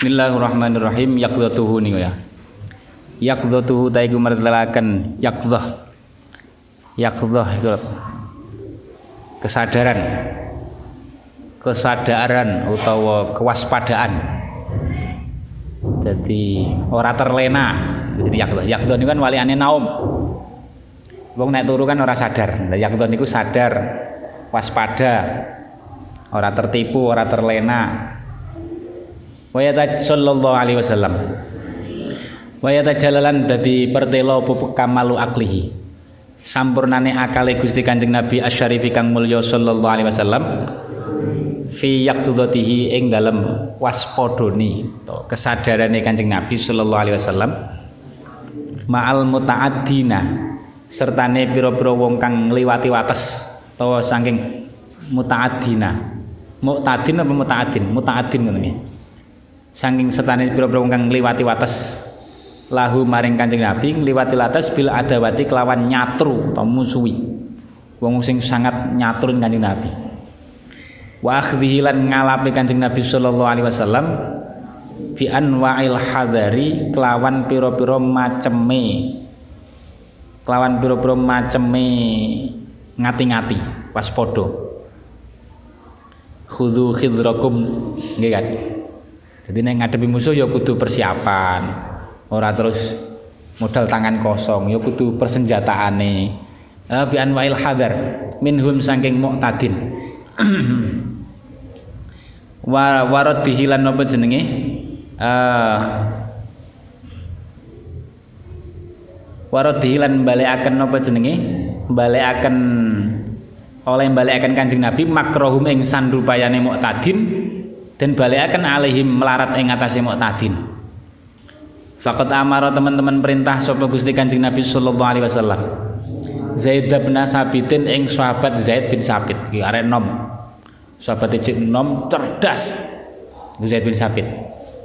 Bismillahirrahmanirrahim yaqdatuhu niku ya. Yaqdatuhu ta iku yaqdah. Yaqdah iku kesadaran. Kesadaran utawa kewaspadaan. Jadi ora terlena. Jadi yaqdah. Yaqdah niku kan waliane naum. Wong nek turu kan ora sadar. Lah yaqdah niku sadar, waspada, ora tertipu, ora terlena wa sallallahu alaihi wasallam. Wa yatajallalan dadi pertelo kamalu aklihi. Sampurnane akale Gusti Kanjeng Nabi asyarifi kang mulya sallallahu alaihi wasallam. Fi yaqdatihi ing dalem to kesadarane Kanjeng Nabi sallallahu alaihi wasallam. Ma'al muta'addina sertane pira-pira wong kang ngliwati wates utawa saking muta'addina. Mu'tadin apa muta'addin? Muta'addin ngono nggih saking setane pira-pira kang ngliwati wates lahu maring Kanjeng Nabi ngliwati wates bil adawati kelawan nyatru atau musuhi. Wong sing sangat nyatrun Kanjeng Nabi. Wa akhdhihi lan ngalapi Kanjeng Nabi sallallahu alaihi wasallam bi anwa'il hadari kelawan pira-pira maceme. Kelawan pira-pira maceme ngati-ngati waspada. Khudhu khidrakum nggih kan jadi nek ngadepi musuh ya kudu persiapan. Ora terus modal tangan kosong, ya kudu persenjataane. Uh, bi anwail hadar minhum saking mu'tadin. wa warad dihilan apa jenenge? Uh, warad dihilan balekaken apa jenenge? Balekaken oleh balekaken Kanjeng Nabi makrohum ing sandupayane mu'tadin dan balikaken alaihim melarat ing atase muktadin Fakat amara teman-teman perintah sapa Gusti Kanjeng Nabi sallallahu alaihi wasallam. Zaid bin Sabitin ing sahabat Zaid bin Sabit iki arek nom. Sahabat cek nom cerdas. Zaid bin Sabit.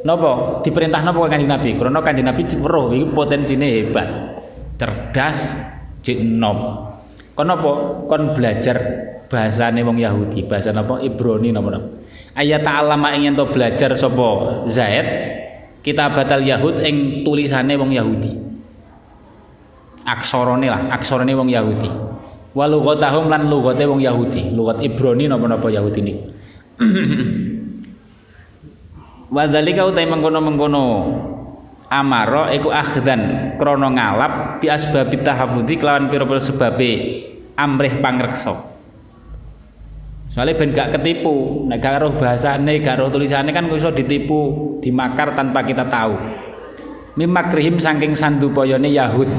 Napa diperintah napa Kanjeng Nabi? Karena Kanjeng Nabi weruh iki potensine hebat. Cerdas cek nom. Kon apa? Kon belajar bahasane wong Yahudi, bahasa napa Ibrani napa napa ayat ta'alama ingin to belajar sapa Zaid? Kita batal Yahud ing tulisane wong Yahudi. Aksorone lah aksorone wong Yahudi. Wa lughatahum lan lughate wong Yahudi. Lughat Ibrani napa-napa Yahudi niku. Wa dzalika utai mengkono-mengkono. Amaro iku akhdan krana ngalap bi asbabit tahafudzi kelawan pira-pira sebabe amrih pangreksa Soalnya ben gak ketipu, nek gak roh bahasane, gak roh tulisannya kan iso ditipu, dimakar tanpa kita tahu. Mimakrihim saking sandupoyone Yahud.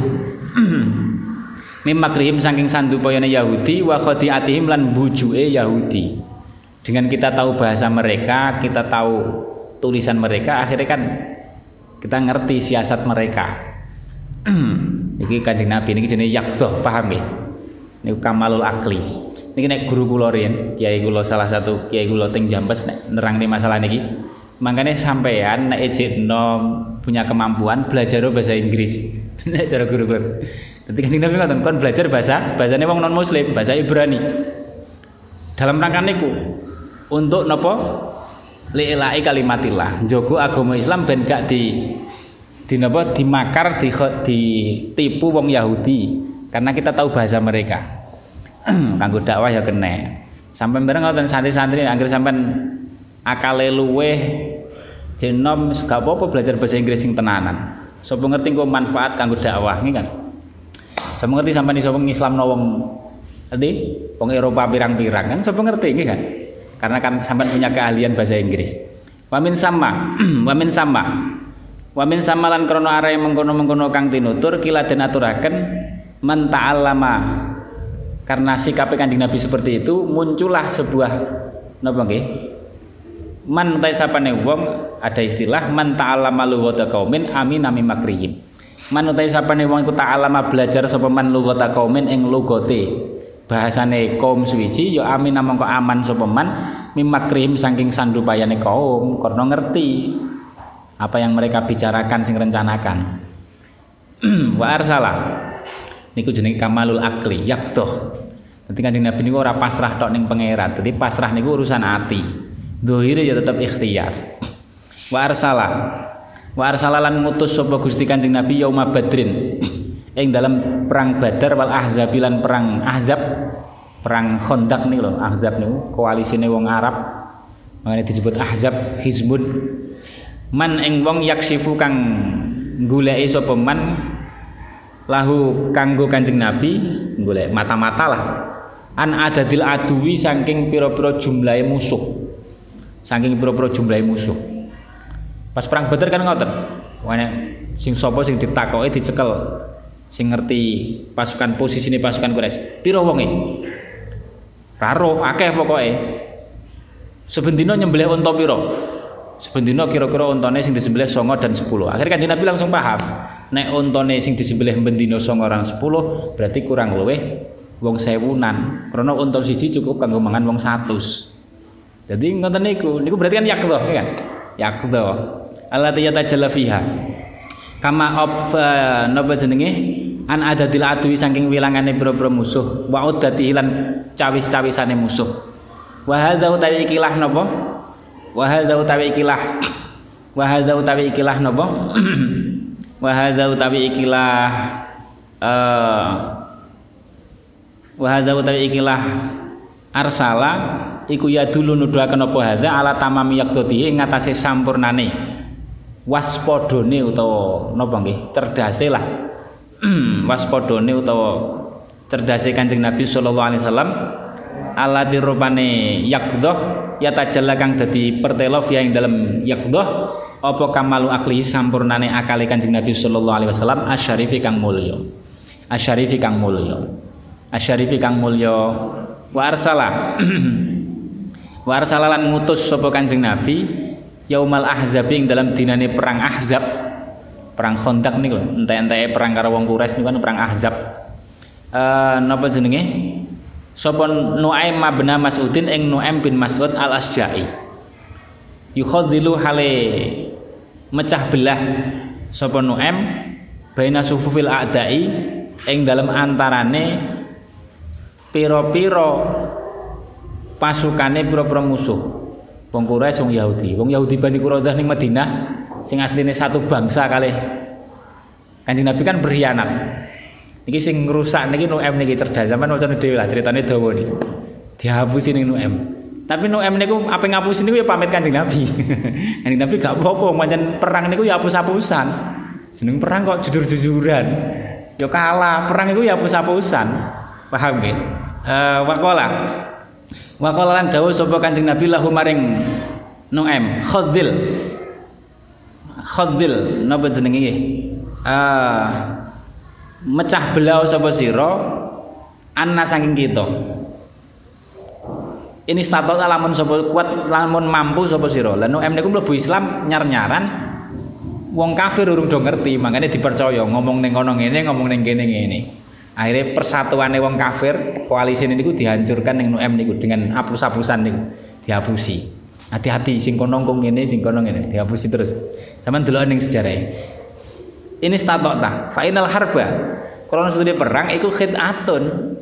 Mimakrihim saking sandupoyone Yahudi wa khadiatihim lan bujuke Yahudi. Dengan kita tahu bahasa mereka, kita tahu tulisan mereka, akhirnya kan kita ngerti siasat mereka. Iki Kanjeng Nabi ini jenenge yakdoh, paham ya? Ini kamalul akli niki nek guru kula riyen kiai kula salah satu kiai kula teng Jambes nek nerangne masalah niki makanya sampean nek ijik nom punya kemampuan belajar bahasa Inggris. Nek cara guru kula. Dadi kan Nabi ngoten kon belajar bahasa bahasane wong non muslim bahasa Ibrani. Dalam rangka niku untuk napa? Li'ilai kalimatillah. Jogo agama Islam ben gak di di napa? Dimakar di ditipu wong Yahudi. Karena kita tahu bahasa mereka kanggo dakwah ya kena. Sampai bareng ngoten santri-santri anggere sampean akale jenom gak apa-apa belajar bahasa Inggris sing tenanan. Sapa ngerti kok manfaat kanggo dakwah nggih kan. Sapa ngerti sampean iso ngislamno wong tadi wong Eropa pirang-pirang kan sapa ngerti nggih kan. Karena kan sampean punya keahlian bahasa Inggris. Wamin sama, wamin sama. Wamin sama lan krana arek mengkono-mengkono kang tinutur kila den aturaken man karena sikap kanjeng Nabi seperti itu muncullah sebuah napa nggih? Man ta sapane wong ada istilah man ta'allama lughata qaumin amin amin makrihim. Man ta sapane wong iku ta'allama belajar sapa man lughata qaumin ing lugote bahasane kaum suwiji ya amin namangka aman sapa man mimakrihim saking sandupayane kaum karena ngerti apa yang mereka bicarakan sing rencanakan. Wa arsala niku jenenge kamalul akli yaktoh Nanti kanjeng Nabi niku ora pasrah tok ning pangeran. Dadi pasrah niku urusan ati. Dohire ya tetap ikhtiar. wa arsala wa arsala lan ngutus sapa Gusti Kanjeng Nabi yauma Badrin ing dalam perang Badar wal Ahzab lan perang Ahzab perang Khandaq nih lho Ahzab niku koalisine wong Arab makanya disebut Ahzab Hizbun man ing wong yaksifu kang goleki sapa man lahu kanggo Kanjeng Nabi golek mata-mata lah. An adadil aduwi saking pira-pira jumlahe musuh. Saking pira-pira jumlahe musuh. Pas perang Badar kan ngoten. Wane sing sapa sing ditakoki dicekel. Sing ngerti pasukan posisi ini pasukan Quraisy. Pira wonge? Raro akeh pokoke. Sebendino nyembelih unta pira? Sebendino kira-kira untane sing disembelih songo dan 10 akhirnya kanjeng Nabi langsung paham nek untane sing disembelih bendino songo orang 10 berarti kurang luweh wong sewunan. Karena unta siji cukup kanggo mangan wong 100 jadi ngoten niku niku berarti kan yakdha ya kan? Yakdha allati yatajalla fiha. Kama op uh, napa jenenge? An adadil adwi saking wilangane pira-pira musuh. Wa udati lan cawis-cawisane musuh. Wa hadza utawi ikilah napa? Wa hadza utawi ikilah. Wa hadza utawi ikilah napa wa hadza utawi ikilah uh, wa hadza utawi ikilah arsala iku ya dulu nuduhaken apa hadza ala tamami yaqdati ing ngatasé sampurnane. Waspadane utawa napa nggih? Cerdase lah. Waspadane utawa cerdase Kanjeng Nabi sallallahu alaihi wasallam ala dirupane yaqdah ya tajalla kang dadi pertelo ya ing dalem yaqdah apa kamalu akli sampurnane akale Kanjeng Nabi sallallahu alaihi wasallam? Asyarifi kang mulya. Asyarifi kang mulya. Asyarifi kang mulya. Wa arsala wa arsala lan ngutus sapa Kanjeng Nabi yaumal ahzab ing dalam dinane perang ahzab. Perang Khandaq niku entek-enteke perang karo wong Quraisy niku kan perang ahzab. Eh napa jenenge sapa Nuaim bin Mas'udin ing Nuaim bin Mas'ud al Asja'i yukhadhilu hale mecah belah sapa Nuaim baina sufufil a'dai ing dalam antarane pira-pira pasukane pira-pira musuh. Wong Quraisy wong Yahudi. Wong Yahudi Bani Quraidah ning Madinah sing asline satu bangsa kalih. Kanjeng Nabi kan berkhianat Niki sing ngrusak niki Nu'em niki cerdas sampean wacane dhewe lah critane dawa niki. Dihapusi ning Nu'em. Tapi Nu'em niku apa ngapusi niku ya pamit Kanjeng Nabi. Kanjeng Nabi gak apa-apa pancen perang niku ya hapus-hapusan. Jeneng perang kok jujur-jujuran. Ya kalah, perang iku ya hapus-hapusan. Paham nggih? Eh waqala. Waqala lan dawuh sapa Kanjeng Nabi lahu maring Nu'em, khaddil. Khaddil napa jenenge nggih? Ah mecah belau sapa sira? Anna saking kita. Ini status lamun sapa kuat lamun mampu sapa sira. Lan em niku mlebu Islam nyar-nyaran wong kafir urung do ngerti makanya dipercaya ngomong ning kono ngene ngomong ning kene ngene. Akhirnya persatuannya wong kafir koalisi ini dihancurkan ning em niku dengan hapus-hapusan niku dihapusi. Hati-hati sing kono ngene sing kono ngene dihapusi terus. Sampean delok ning sejarah ini statok ta final harba. Kalau studi perang itu khid'atun.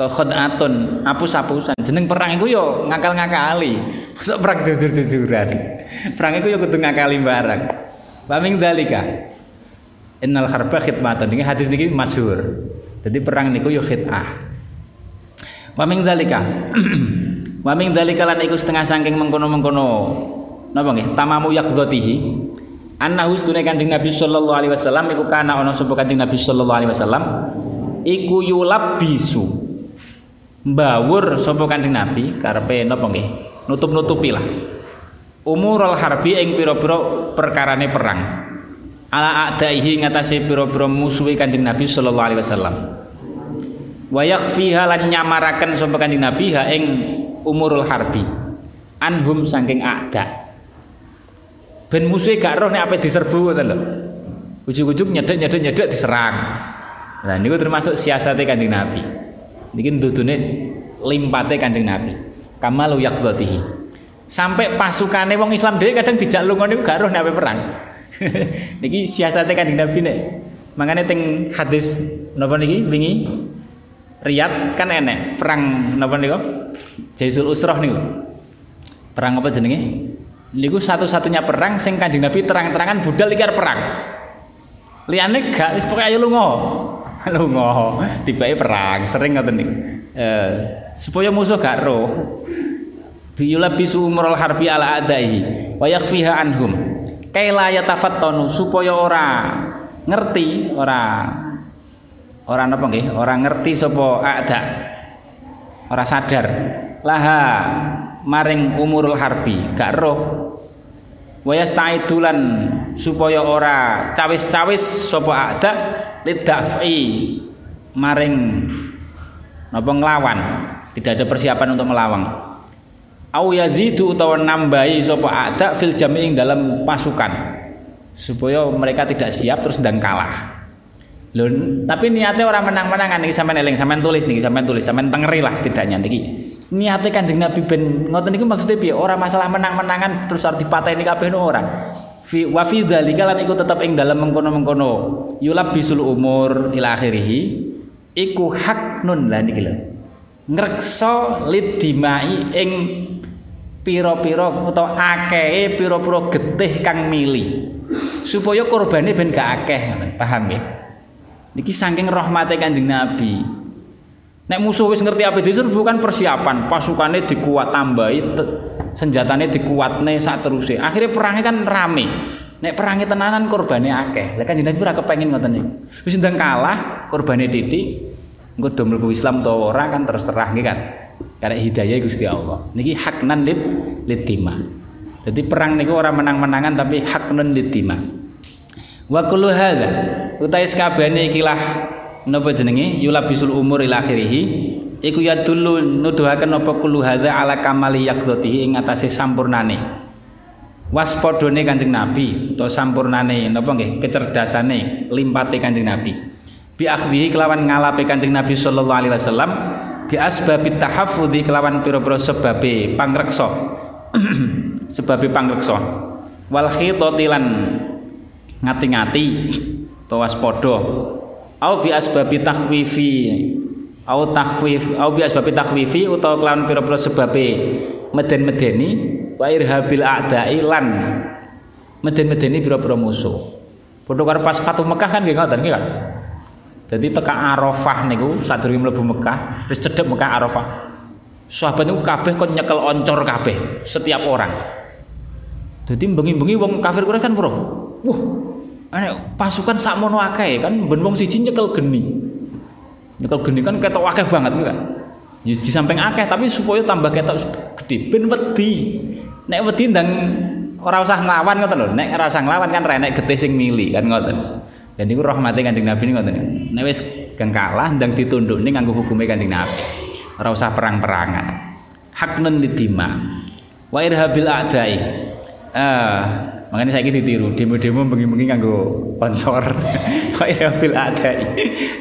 Atau khid'atun hapus-hapusan. Jeneng perang itu yo ngakal-ngakali. Masuk perang jujur-jujuran. Perang itu yo kudu ngakali barang paming dalika innal harba khidmatun. Ini hadis niki masyhur. Jadi perang niku yo khid'ah. Paming dalika paming dalika lan iku setengah saking mengkono-mengkono. Napa nggih? Tamamu yaqdhatihi annahu sedune Kanjeng Nabi sallallahu alaihi wasallam iku kana ana sapa Kanjeng Nabi sallallahu alaihi wasallam? Iku yulab bisu mbawur sapa Kanjeng Nabi karepe napa nutup-nutupi lah umurul harbi ing pira-pira perkarane perang. Ala a'daihi ngatasi pira-pira musuhi Kanjeng Nabi sallallahu alaihi wasallam. Wa yakhfiha lan nyamaraken sapa Kanjeng Nabi ha ing umurul harbi. Anhum saking a'da ben musuhe gak roh nek ape diserbu ngoten lho. Ujug-ujug nyedek-nyedek-nyedek diserang. Nah niku termasuk siasate Kanjeng Nabi. Niki ndudune limpate Kanjeng Nabi. Kamalu yaqdatihi. Sampai pasukane wong Islam dhewe kadang dijak lunga niku gak roh nek ape perang. niki siasate Kanjeng Nabi nek. Makanya teng hadis napa niki wingi Riyad kan enek perang napa niku? Jaisul Usrah niku. Perang apa jenenge? Niku satu-satunya perang sing Kanjeng Nabi terang-terangan budal iki perang. Liyane gak wis pokoke ayo lunga. Lunga, tibake perang, sering ngoten niku. Eh, supaya musuh gak roh. Biyula bisu umrul harbi ala adai wa yakhfiha anhum. Kaila yatafattanu supaya ora ngerti, ora ora napa nggih, ora ngerti sapa ada. Ora sadar. Laha maring umurul harbi gak roh. Wayastaidulan supaya ora cawis-cawis sapa ada lidafi maring napa nglawan. Tidak ada persiapan untuk melawan. Au yazidu utawa nambahi sapa ada fil jami'ing dalam pasukan supaya mereka tidak siap terus ndang kalah. Lho, tapi niatnya orang menang-menangan nih sampean eling, sampean tulis nih, sampean tulis, sampean tengeri lah setidaknya niki niate Kanjeng Nabi ben ngoten niku maksudnya piye? Ora masalah menang-menangan terus arep dipateni kabeh ora. Fi wa fi dzalika lan iku tetep ing dalem mengkono-mengkono yulabisul umur ila akhirih iku hak nun lah niki lho. Ngreksa lidimai ing pira-pira utawa akehe pira-pira getih kang mili. Supaya korbane ben gak akeh. Paham nggih? Niki saking rahmate Kanjeng Nabi. Nek musuh wis ngerti apa diserbu kan persiapan, pasukannya dikuat tambahi, senjatanya dikuatne saat terus Akhirnya perangnya kan rame. Nek perangnya tenanan korbannya akeh. Lah kan Nabi ora kepengin ngoten niku. Wis ndang kalah, korbannya titik. Engko do mlebu Islam to ora kan terserah nggih kan. Karena hidayah Gusti Allah. Niki haknan lid litima. Jadi perang niku ora menang-menangan tapi haknan litima. Wa kullu hadza utai sakabehane ikilah napa jenenge? Yulabisul umur ila akhirih iku ya dulu nuduhaken apa kullu hadza ala kamali yaqdatihi ing atase sampurnane. Waspadane Kanjeng Nabi utawa sampurnane napa nggih? Kecerdasane limpate Kanjeng Nabi. Bi akhdhihi kelawan ngalape Kanjeng Nabi sallallahu alaihi wasallam bi asbabit tahaffudhi kelawan pira-pira sebabe pangreksa. Sebabe pangreksa. Wal khitati lan ngati-ngati utawa waspada au bi asbabi takhwifi. Au takhwif au bi asbabi takhwifi utawa kelawan pira-pira sebabe. Meden-medeni wa irhabil a'da'i lan meden-medeni pira-pira musuh. Padha karo pas Fatuh Mekah kan nggih ngoten nggih kan jadi teka Arafah niku sadurunge mlebu Mekah terus cedhek Mekah Arafah. Sahabat niku kabeh kon nyekel oncor kabeh setiap orang. Jadi bengi-bengi wong kafir Quraisy kan bro wah Ane pasukan sakmono akeh kan ben wong siji nyekel geni. Nyekel geni kan ketok akeh banget kan. Di, di samping akeh tapi supaya tambah ketok gede ben wedi. Nek wedi ndang ora usah nglawan ngoten lho. Nek ora usah nglawan kan renek getih sing mili kan ngoten. Dan niku rahmate Kanjeng Nabi ngoten. Nek wis geng kalah ndang ditundukne nganggo hukume Kanjeng Nabi. Ora usah perang-perangan. Haknun lidima. Wa irhabil a'dai. Ah, Makanya saya ditiru demo-demo bengi-bengi nganggo sponsor. Kok ya fil adai.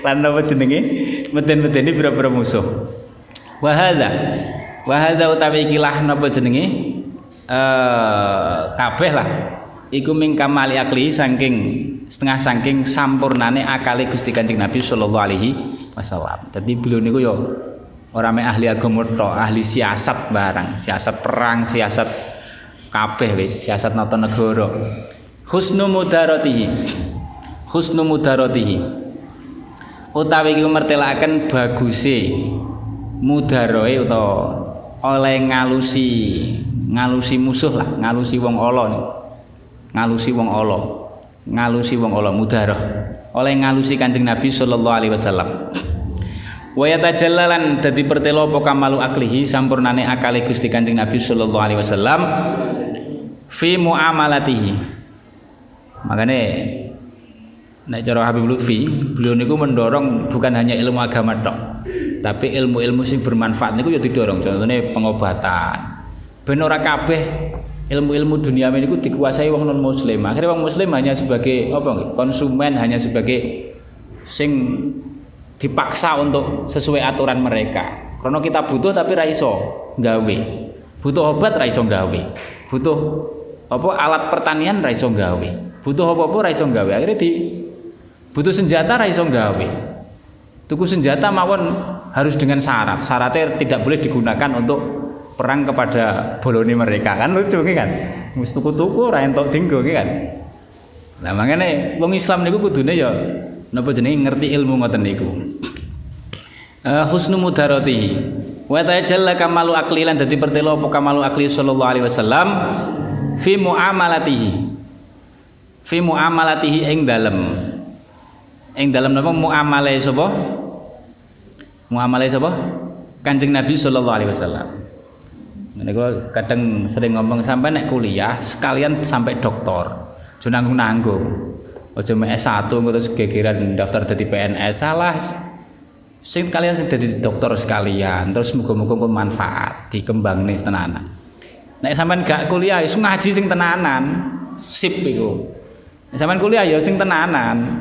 Lan apa jenenge? Meten-meteni pira-pira musuh. Wa hadza. Wa hadza utawi ikilah napa jenenge? Eh kabeh lah. Iku ming kamali akli saking setengah saking sampurnane akali Gusti Kanjeng Nabi sallallahu alaihi wasallam. Dadi beliau niku yo ora ahli agama ahli siasat barang, siasat perang, siasat kabeh wis siasat nata negara. Husnu mudaratihi. Husnu mudaratihi. Utawi iku mertelaken baguse mudaroe utawa oleh ngalusi ngalusi musuh lah ngalusi wong ala ngalusi wong ala. Ngalusi wong ala mudaroh oleh ngalusi kanjeng Nabi sallallahu alaihi wasallam. Wa yatajallalan dadi pertelo apa kamalu aklihi sampurnane akali Gusti Kanjeng Nabi sallallahu alaihi wasallam fi muamalatihi. Makanya nek cara Habib Lutfi beliau niku mendorong bukan hanya ilmu agama tok tapi ilmu-ilmu sing bermanfaat niku ya didorong. Contohnya pengobatan. Ben ora kabeh ilmu-ilmu dunia niku dikuasai wong non muslim akhirnya wong muslim hanya sebagai apa konsumen hanya sebagai sing dipaksa untuk sesuai aturan mereka. Karena kita butuh tapi raiso gawe. Butuh obat raiso gawe. Butuh apa alat pertanian ra iso gawe. Butuh apa-apa ra iso gawe. Akhirnya di butuh senjata ra iso gawe. Tuku senjata mawon harus dengan syarat. Syaratnya tidak boleh digunakan untuk perang kepada boloni mereka kan lucu kan mus tuku-tuku ora entuk dinggo kan lah mangane wong Islam niku kudune ya napa jenenge ngerti ilmu ngoten niku uh, husnu mudaratihi wa tajalla kamalu akli lan dadi pertelo apa kamalu akli sallallahu alaihi wasallam fi muamalatihi fi muamalatihi ing dalem ing dalem napa muamalah sapa muamalah sapa Kanjeng Nabi sallallahu alaihi wasallam Niku kadang sering ngomong sampai nek kuliah sekalian sampai doktor. Jo nanggung-nanggung. Aja mek S1 terus gegeran daftar jadi PNS salah. Sing kalian sing dadi dokter sekalian, terus muga-muga manfaat dikembang nih tenanan. Nek sampean gak kuliah wis ngaji sing tenanan. Sip iku. Nek sampean kuliah ya sing tenanan.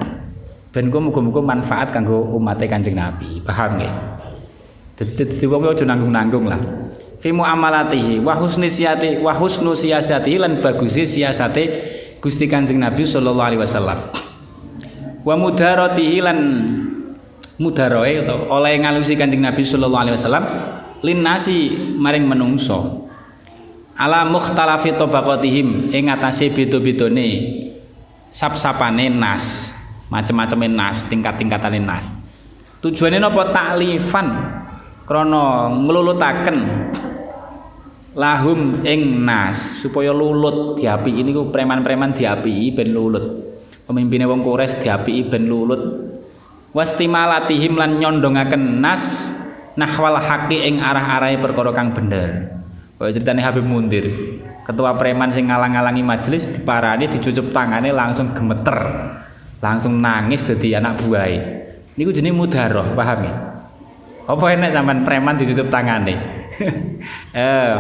Ben ku muga-muga manfaat kanggo umat Kanjeng Nabi. Paham nggih? Dadi wong aja nanggung-nanggung lah fi muamalatihi wa husni siyati wa husnu siyasati lan bagusi siasate Gusti Kanjeng Nabi sallallahu alaihi wasallam wa mudaratihi lan mudaroe atau oleh ngalusi Kanjeng Nabi sallallahu alaihi wasallam lin nasi maring menungso ala mukhtalafi tabaqatihim. Ing atase beda-bedane. Sap-sapane nas. Macam-macam nas tingkat-tingkatane nas. Tujuannya napa taklifan. Krana nglulutaken lahum ing nas. Supaya lulut diapi ini ku preman-preman diapi ben lulut. Pemimpinnya wong kures diapi ben lulut. Wastimalatihim lan nyondongaken nas nahwal haqi ing arah-arahe perkara kang bener kaya ceritane Habib Mundir. Ketua preman sing ngalang-alangi majelis diparani dicucup tangane langsung gemeter. Langsung nangis dadi anak buahe. Niku jenenge mudaroh paham ya? Apa enak sampean preman dicucup tangane? Eh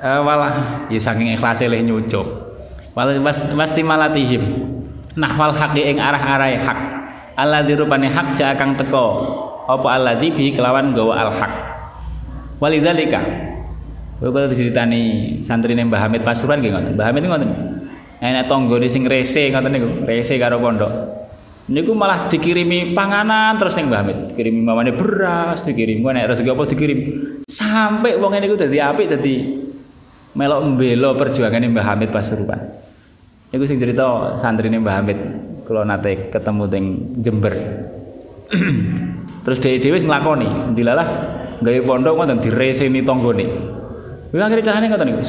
uh, walah ya saking ikhlas leh nyucup. Wal pasti malatihim. Nahwal haqi ing arah-arah hak. Alladzi rupane hak ja kang teko. Apa alladzi bi kelawan gawa al hak. Walidzalika Kulo kalau diceritani santrine Mbah Hamid Pasuruan nggih ngoten. Mbah Hamid ngoten. Enak tanggane sing rese ngoten niku, rese karo pondok. Niku malah dikirimi panganan terus ning Mbah Hamid, dikirimi mamane beras, dikirim nek rezeki apa dikirim. Sampai wong niku dadi apik dadi melok mbelo perjuangane Mbah Hamid Pasuruan. Iku sing cerita santrine Mbah Hamid kula nate ketemu teng Jember. Terus dhewe-dhewe wis nglakoni, dilalah gawe pondok ngoten direseni tanggane. Kuwi akhire carane ngoten niku.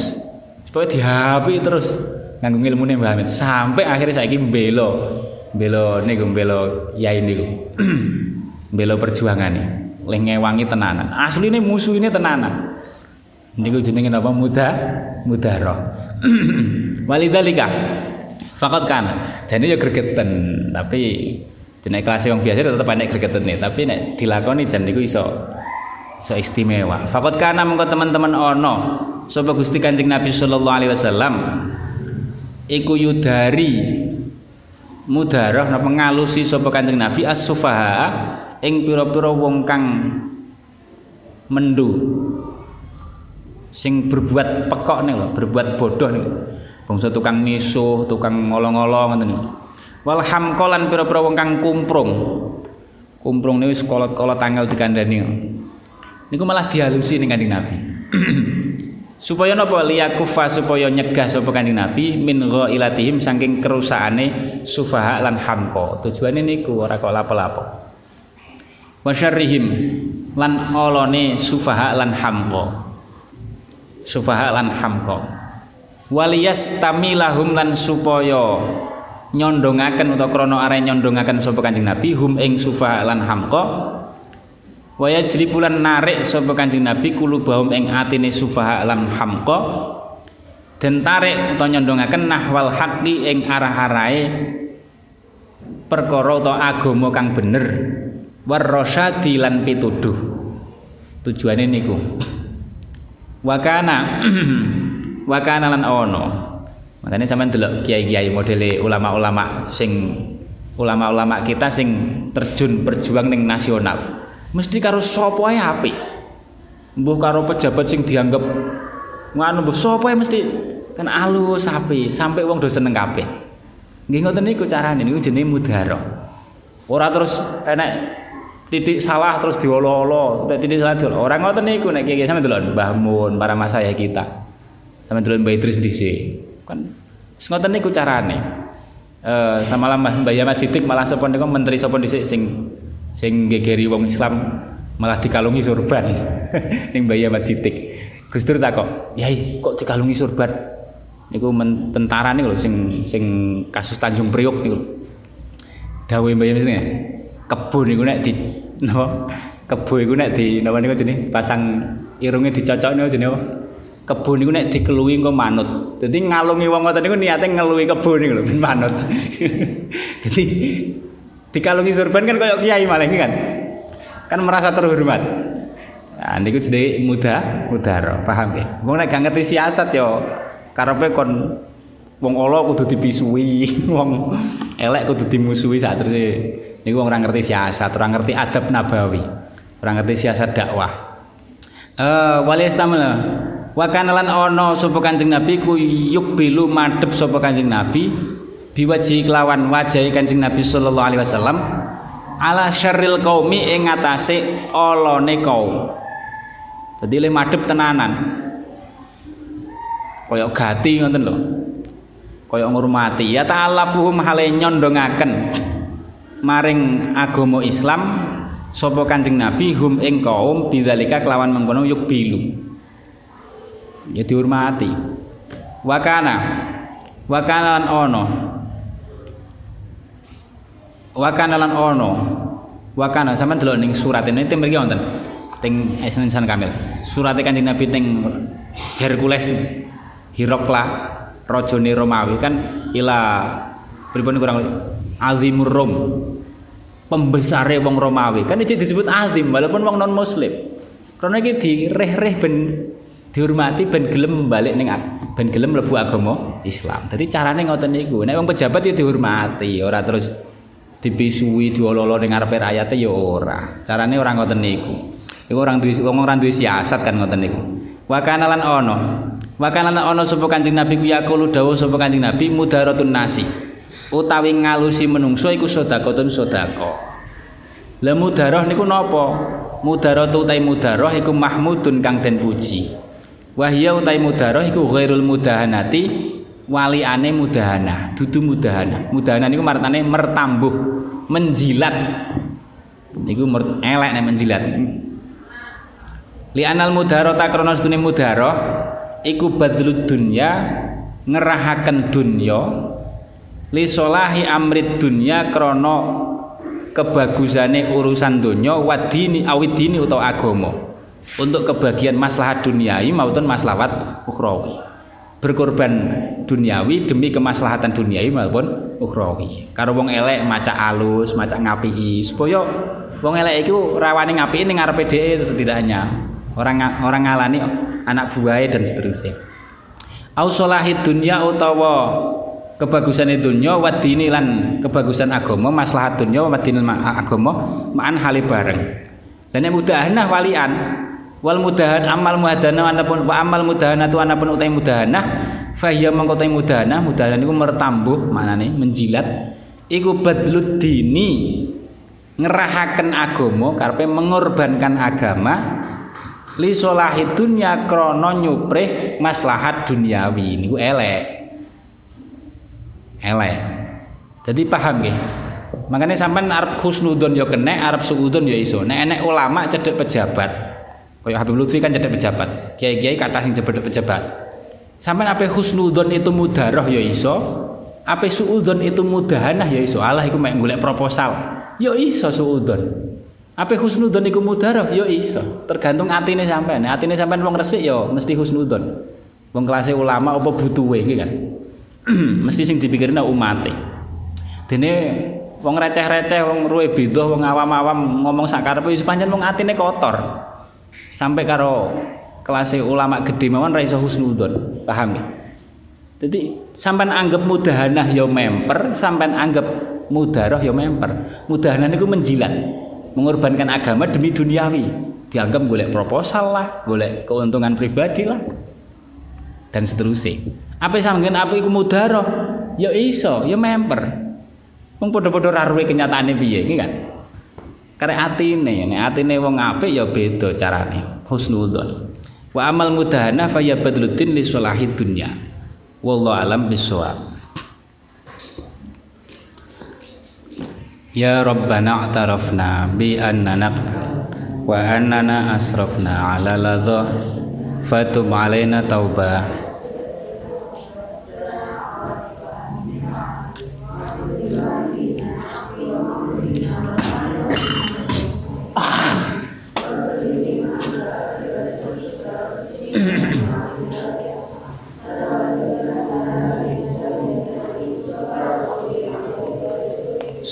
Supaya diapi terus nganggo ilmune Mbah Hamid sampai akhirnya saiki mbelo. Mbelo niku mbelo yai niku. mbelo perjuangane. Leh ngewangi tenanan. Asline musuhine tenanan. Niku jenenge napa muda mudaroh. Walidzalika faqad kana. Jane ya gregeten, tapi jenenge kelas wong biasa tetep enek gregetene, tapi nek dilakoni jan niku iso iso istimewa. Faqad kana mengko teman-teman ono sapa Gusti Kanjeng Nabi sallallahu alaihi wasallam iku yudari mudarah napa ngalusi sapa Kanjeng Nabi as-sufaha ing pira-pira wong kang mendu sing berbuat pekok nih loh, berbuat bodoh nih. Bangsa tukang misuh, tukang ngolong-ngolong ngoten niku. Wal hamkolan pira-pira wong kang kumprung. Kumprung niku sekolah-sekolah tanggal dikandani. Niku malah dihalusi ning Kanjeng Nabi. supaya napa liyakufa supaya nyegah sapa Kanjeng Nabi min ghailatihim saking kerusakane sufaha lan hamko. Tujuane niku ora kok lapo-lapo. Wa syarrihim lan olone sufaha lan hamko sufaha lan hamqa waliyas tamilahum lan supaya nyondongaken utawa krana are nyondongaken sapa Kanjeng Nabi hum ing sufaha lan hamqa wa yajribulan narik sapa Kanjeng Nabi kulubahum ing atine sufaha lan hamqa den tarik utawa nyondongaken nahwal haqqi ing arah-arahe perkara utawa agama kang bener. Warrasyadi lan pituduh. Tujuane niku. Wakana wakana lan ono. Makanya sampean delok kiai-kiai modele ulama-ulama sing ulama-ulama kita sing terjun berjuang ning nasional mesti karo sapa ae apik mbuh karo pejabat sing dianggap nganu mbuh sapa mesti kan alus apik sampai wong do seneng kabeh nggih ngoten niku carane niku jenenge mudhara ora terus enek titik salah terus diolo-olo, titik salah. Orang ngoten niku nek kiai sampe delok Mbah Mun, para masaya kita. Sampe delok Mbah Idris dhisik. Kan ngoten niku carane. Eh sama lah Mbah Yamat Sidik malah sapa niku menteri sapa dhisik sing sing gegeri wong Islam malah dikalungi surban ning Mbah Yamat Sidik. Gus Dur takok, "Yai, kok dikalungi surban?" Niku tentara niku lho sing sing kasus Tanjung Priok niku. Dawuh Mbah Yamat Sidik kebo niku nek di napa kebo iku nek di napa niku jenenge pasang irunge dicocok niku jenenge apa kebo niku nek dikeluwi engko manut dadi ngalungi wong ngoten niku niate ngeluwi kebo niku lho ben manut dadi dikalungi surban kan koyo kiai malah kan? Kan merasa terhormat. Nah niku jadi muda mudaro paham ya? Wong nek ngerti siasat yo karepe kon wong ala kudu dipisui wong elek kudu dimusuhi saat terus Niku orang ngerti siasat, orang ngerti adab nabawi, orang ngerti siasat dakwah. Eh uh, istamil wa ono sapa Kanjeng Nabi ku bilu madhep sapa Kanjeng Nabi biwaji kelawan wajah Kanjeng Nabi sallallahu alaihi wasallam ala syarril qaumi ing ngatasé olone kaum. Dadi le madhep tenanan. Kaya gati ngoten lho. Kaya ngurmati ya ta'alafuhum hale nyondongaken maring agama Islam sapa Kanjeng Nabi hum ing kaum bidzalika kelawan mengkono yuk bilu ya dihormati wakana wakana lan ono wakana lan ono. Wakana sama delok ning surat ini tim mriki wonten? Ting Isnan Kamil. Surat Kanjeng Nabi ting Hercules Hirokla rajane Romawi. Kan ila pripun kurang azimur Rom pembesare wong Romawi. Kan iki disebut azim walaupun wong non muslim karena iki direh-reh ben dihormati ben gelem balik ning ben gelem mlebu agama Islam. Jadi carane ngoten niku. Nek wong pejabat ya dihormati, ora terus dipisui diololo ning ngarepe rakyate ya ora. Carane ora ngoten niku. Iku orang duwe wong ora duwe siasat kan ngoten niku. Wa kana lan ono. Wa kana lan ono sapa Kanjeng Nabi ku dawuh sapa Kanjeng Nabi mudaratun nasi utawi ngalusi menungso iku sedekahun sedekah. Lah mudarah niku napa? Mudarah utawi mudarah iku mahmudun kang den puji. Wahya utawi mudarah iku ghairul mudahanati waliane mudahana, dudu mudahana. Mudahana niku martane mertambuh, menjilat. Niku elek nek menjilat. Li anal mudarata krana sedune mudarah iku badlud dunya ngerahaken dunya li solahi amrid dunya krono kebagusane urusan dunya wadini awidini utawa agama untuk kebagian maslahat duniawi maupun maslahat ukhrawi berkorban duniawi demi kemaslahatan duniawi maupun ukhrawi. Karo wong elek maca alus maca ngapii supaya wong elek iku rawane ngapii ning ngarepe dhewe setidaknya. Orang orang ngalani anak buahnya dan seterusnya. Au solahid dunya utawa kebagusan dunya wa lan kebagusan agama maslahat dunya wa dini agama ma'an hali bareng. Dan yang mudahanah walian wal mudahan amal muhadana anapun wa amal mudahana tu anapun utai mudahanah fahiyya mengkotai mudahanah mudahanah niku mertambuh maknane menjilat. Iku badlud dini ngerahaken agama karepe mengorbankan agama li solahi dunya krana nyuprih maslahat duniawi. Niku elek. Elek. Jadi paham nggih? Makanya sampean arep husnudon ya kena arep suudon ya iso. Nek enek ulama cedek pejabat kaya Habib Lutfi kan cedek pejabat. Kiai-kiai kata sing cedek pejabat. Sampean apa husnudon itu mudaroh ya iso? Apa suudon itu mudahanah ya iso? Allah iku mek golek proposal. Ya iso suudon apa husnudon iku mudaroh? Ya iso. Tergantung atine sampean atine sampean wong resik ya mesti husnudon wong kelas ulama apa butuhe nggih kan? Mesti sing dipikirin umat dene wong receh-receh wong ruwe bidoh wong awam-awam ngomong sakarepe wis pancen wong atine kotor sampai karo kelas ulama gede mawon ra iso husnudzon paham ya jadi sampean anggap mudahanah ya memper sampean anggap mudaroh ya memper mudahanah niku menjilat mengorbankan agama demi duniawi dianggap golek proposal lah golek keuntungan pribadi lah dan seterusnya apa sampeyan apa iku mudharah? Ya iso, ya memper. Wong padha-padha ra ruwe kenyataane piye iki kan. Karek atine nek atine wong apik ya beda carane husnudzon. Wa amal mudahana fa yabadluddin li salahid dunya. Wallahu alam bisawab Ya Rabbana a'tarafna bi annana wa annana asrafna ala ladha. Fatub alaina taubah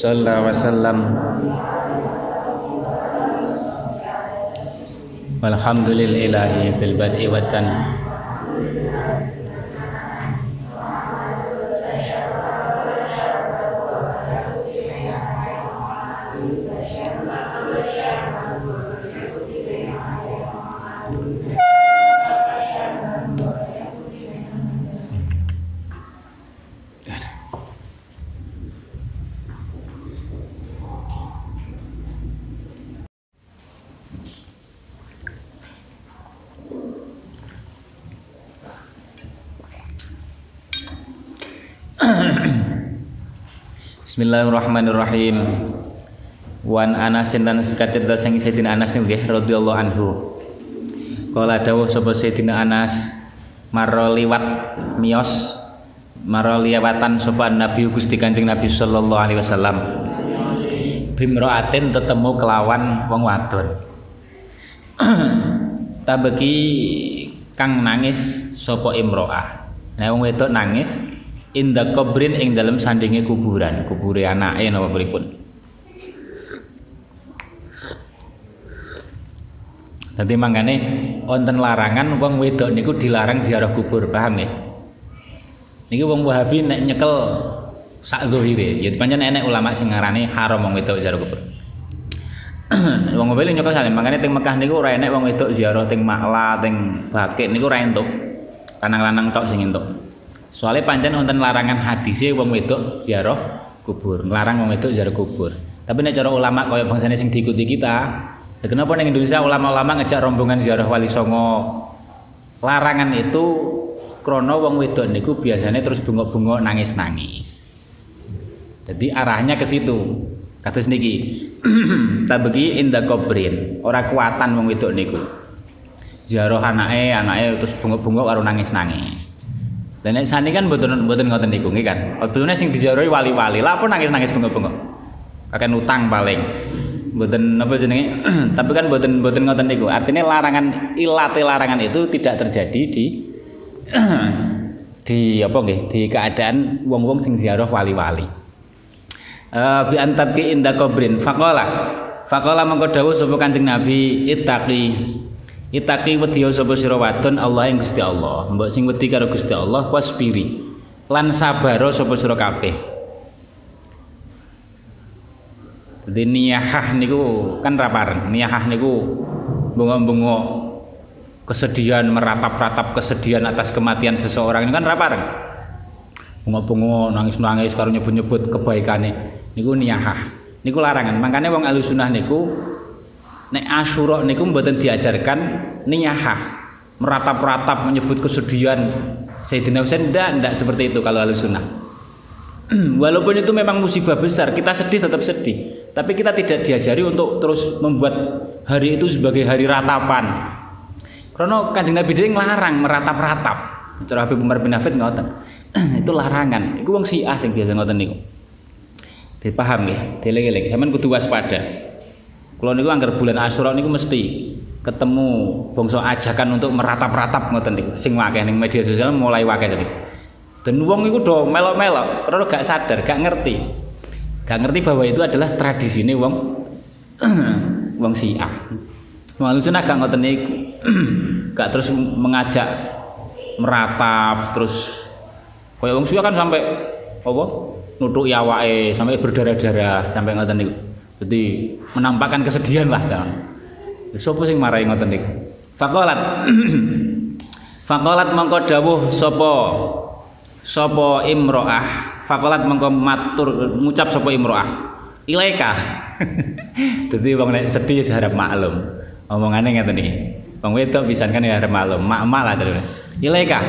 sallallahu wasallam. Walhamdulillahi fil bad'i wa tan Bismillahirrahmanirrahim. Wan Anas dan sekatir sang Sayyidina Anas nggih radhiyallahu anhu. Kala dawuh sapa Sayyidina Anas maro liwat mios maro liwatan sapa Nabi Gusti Kanjeng Nabi sallallahu alaihi wasallam. Bimroatin tetemu kelawan wong wadon. Tabeki kang nangis sapa imroah. Nah wong wedok nangis inda kubrin ing dalam sandinge kuburan kubure anake napa pripun Dadi mangane wonten larangan wong wedok niku dilarang ziarah kubur, paham nggih? Niki wong Wahabi nek nyekel sak zahire, ya pancen enek ulama sing ngarani haram wong wedok ziarah kubur. wong Wahabi nyekel sale, mangane teng Mekah niku ora enek wong wedok ziarah teng Makla, teng Bakit niku ora entuk. Lanang-lanang tok sing entuk. Soalnya pancen wonten larangan hadise wong wedok ziarah kubur, nglarang wong wedok ziarah kubur. Tapi nek cara ulama kaya bangsane sing diikuti kita, kenapa ning Indonesia ulama-ulama ngejak rombongan ziarah Wali Songo? Larangan itu krono wong wedok niku biasanya terus bengok-bengok nangis-nangis. Jadi arahnya ke situ. Kados niki. Tabegi inda kubrin, ora kuatan wong wedok niku. Ziarah anake, anake terus bengok-bengok karo nangis-nangis. Dan nek sani kan mboten ngoten niku nggih kan. Webune sing dijaroi wali-wali. Apa nangis-nangis bengok-bengok. Kakek utang paling. Mboten apa jenenge? Tapi kan mboten mboten ngoten niku. Artinya larangan ilate larangan itu tidak terjadi di di apa nggih? Di keadaan wong-wong sing ziarah wali-wali. Uh, bi antabki inda kubrin faqala faqala mengko dawuh sapa Kanjeng Nabi ittaqi Itaki wedi sapa sira wadon Allah ing Gusti Allah. Mbok sing wedi karo Gusti Allah wasbiri. Lan sabaro sapa sira kabeh. Dadi niyahah niku kan ra pareng. Niyahah niku bunga-bunga kesedihan meratap-ratap kesedihan atas kematian seseorang ini kan ra pareng. Bunga-bunga nangis-nangis karo nyebut-nyebut kebaikane niku niyahah. Niku larangan. Makanya wong alusunah niku nek Asyura niku mboten diajarkan niyahah meratap-ratap menyebut kesedihan Sayyidina Husain ndak ndak seperti itu kalau sunnah. Walaupun itu memang musibah besar kita sedih tetap sedih. Tapi kita tidak diajari untuk terus membuat hari itu sebagai hari ratapan. Karena kanjeng Nabi dia ngelarang meratap-ratap. Cara Habib Umar bin Hafid ngoten. Itu larangan. Itu wong si sing biasa ngoten niku. Dipaham ya dieling-eling sampean kudu waspada kalau niku anggar bulan Asyura niku mesti ketemu bangsa ajakan untuk meratap-ratap ngoten niku. Sing akeh ning media sosial mulai akeh tapi. Dan wong iku do melok-melok karena gak sadar, gak ngerti. Gak ngerti bahwa itu adalah tradisi ini wong wong Syiah. Wong Sunnah gak ngoten niku. gak terus mengajak meratap terus kaya wong Syiah kan sampai apa? Nutuk awake sampai berdarah-darah sampai ngoten niku. Jadi menampakkan kesedihan lah jangan. Sopo sing marahi ngoten niku? Faqalat Faqalat mongko dawuh sapa sapa imroah Faqalat mongko matur ngucap sapa imroah Ilaika Dadi wong nek sedih ya harap maklum. Omongane ngeten iki. Wong wedok pisan kan ya maklum. Mak-mak lah terus. Ilaika.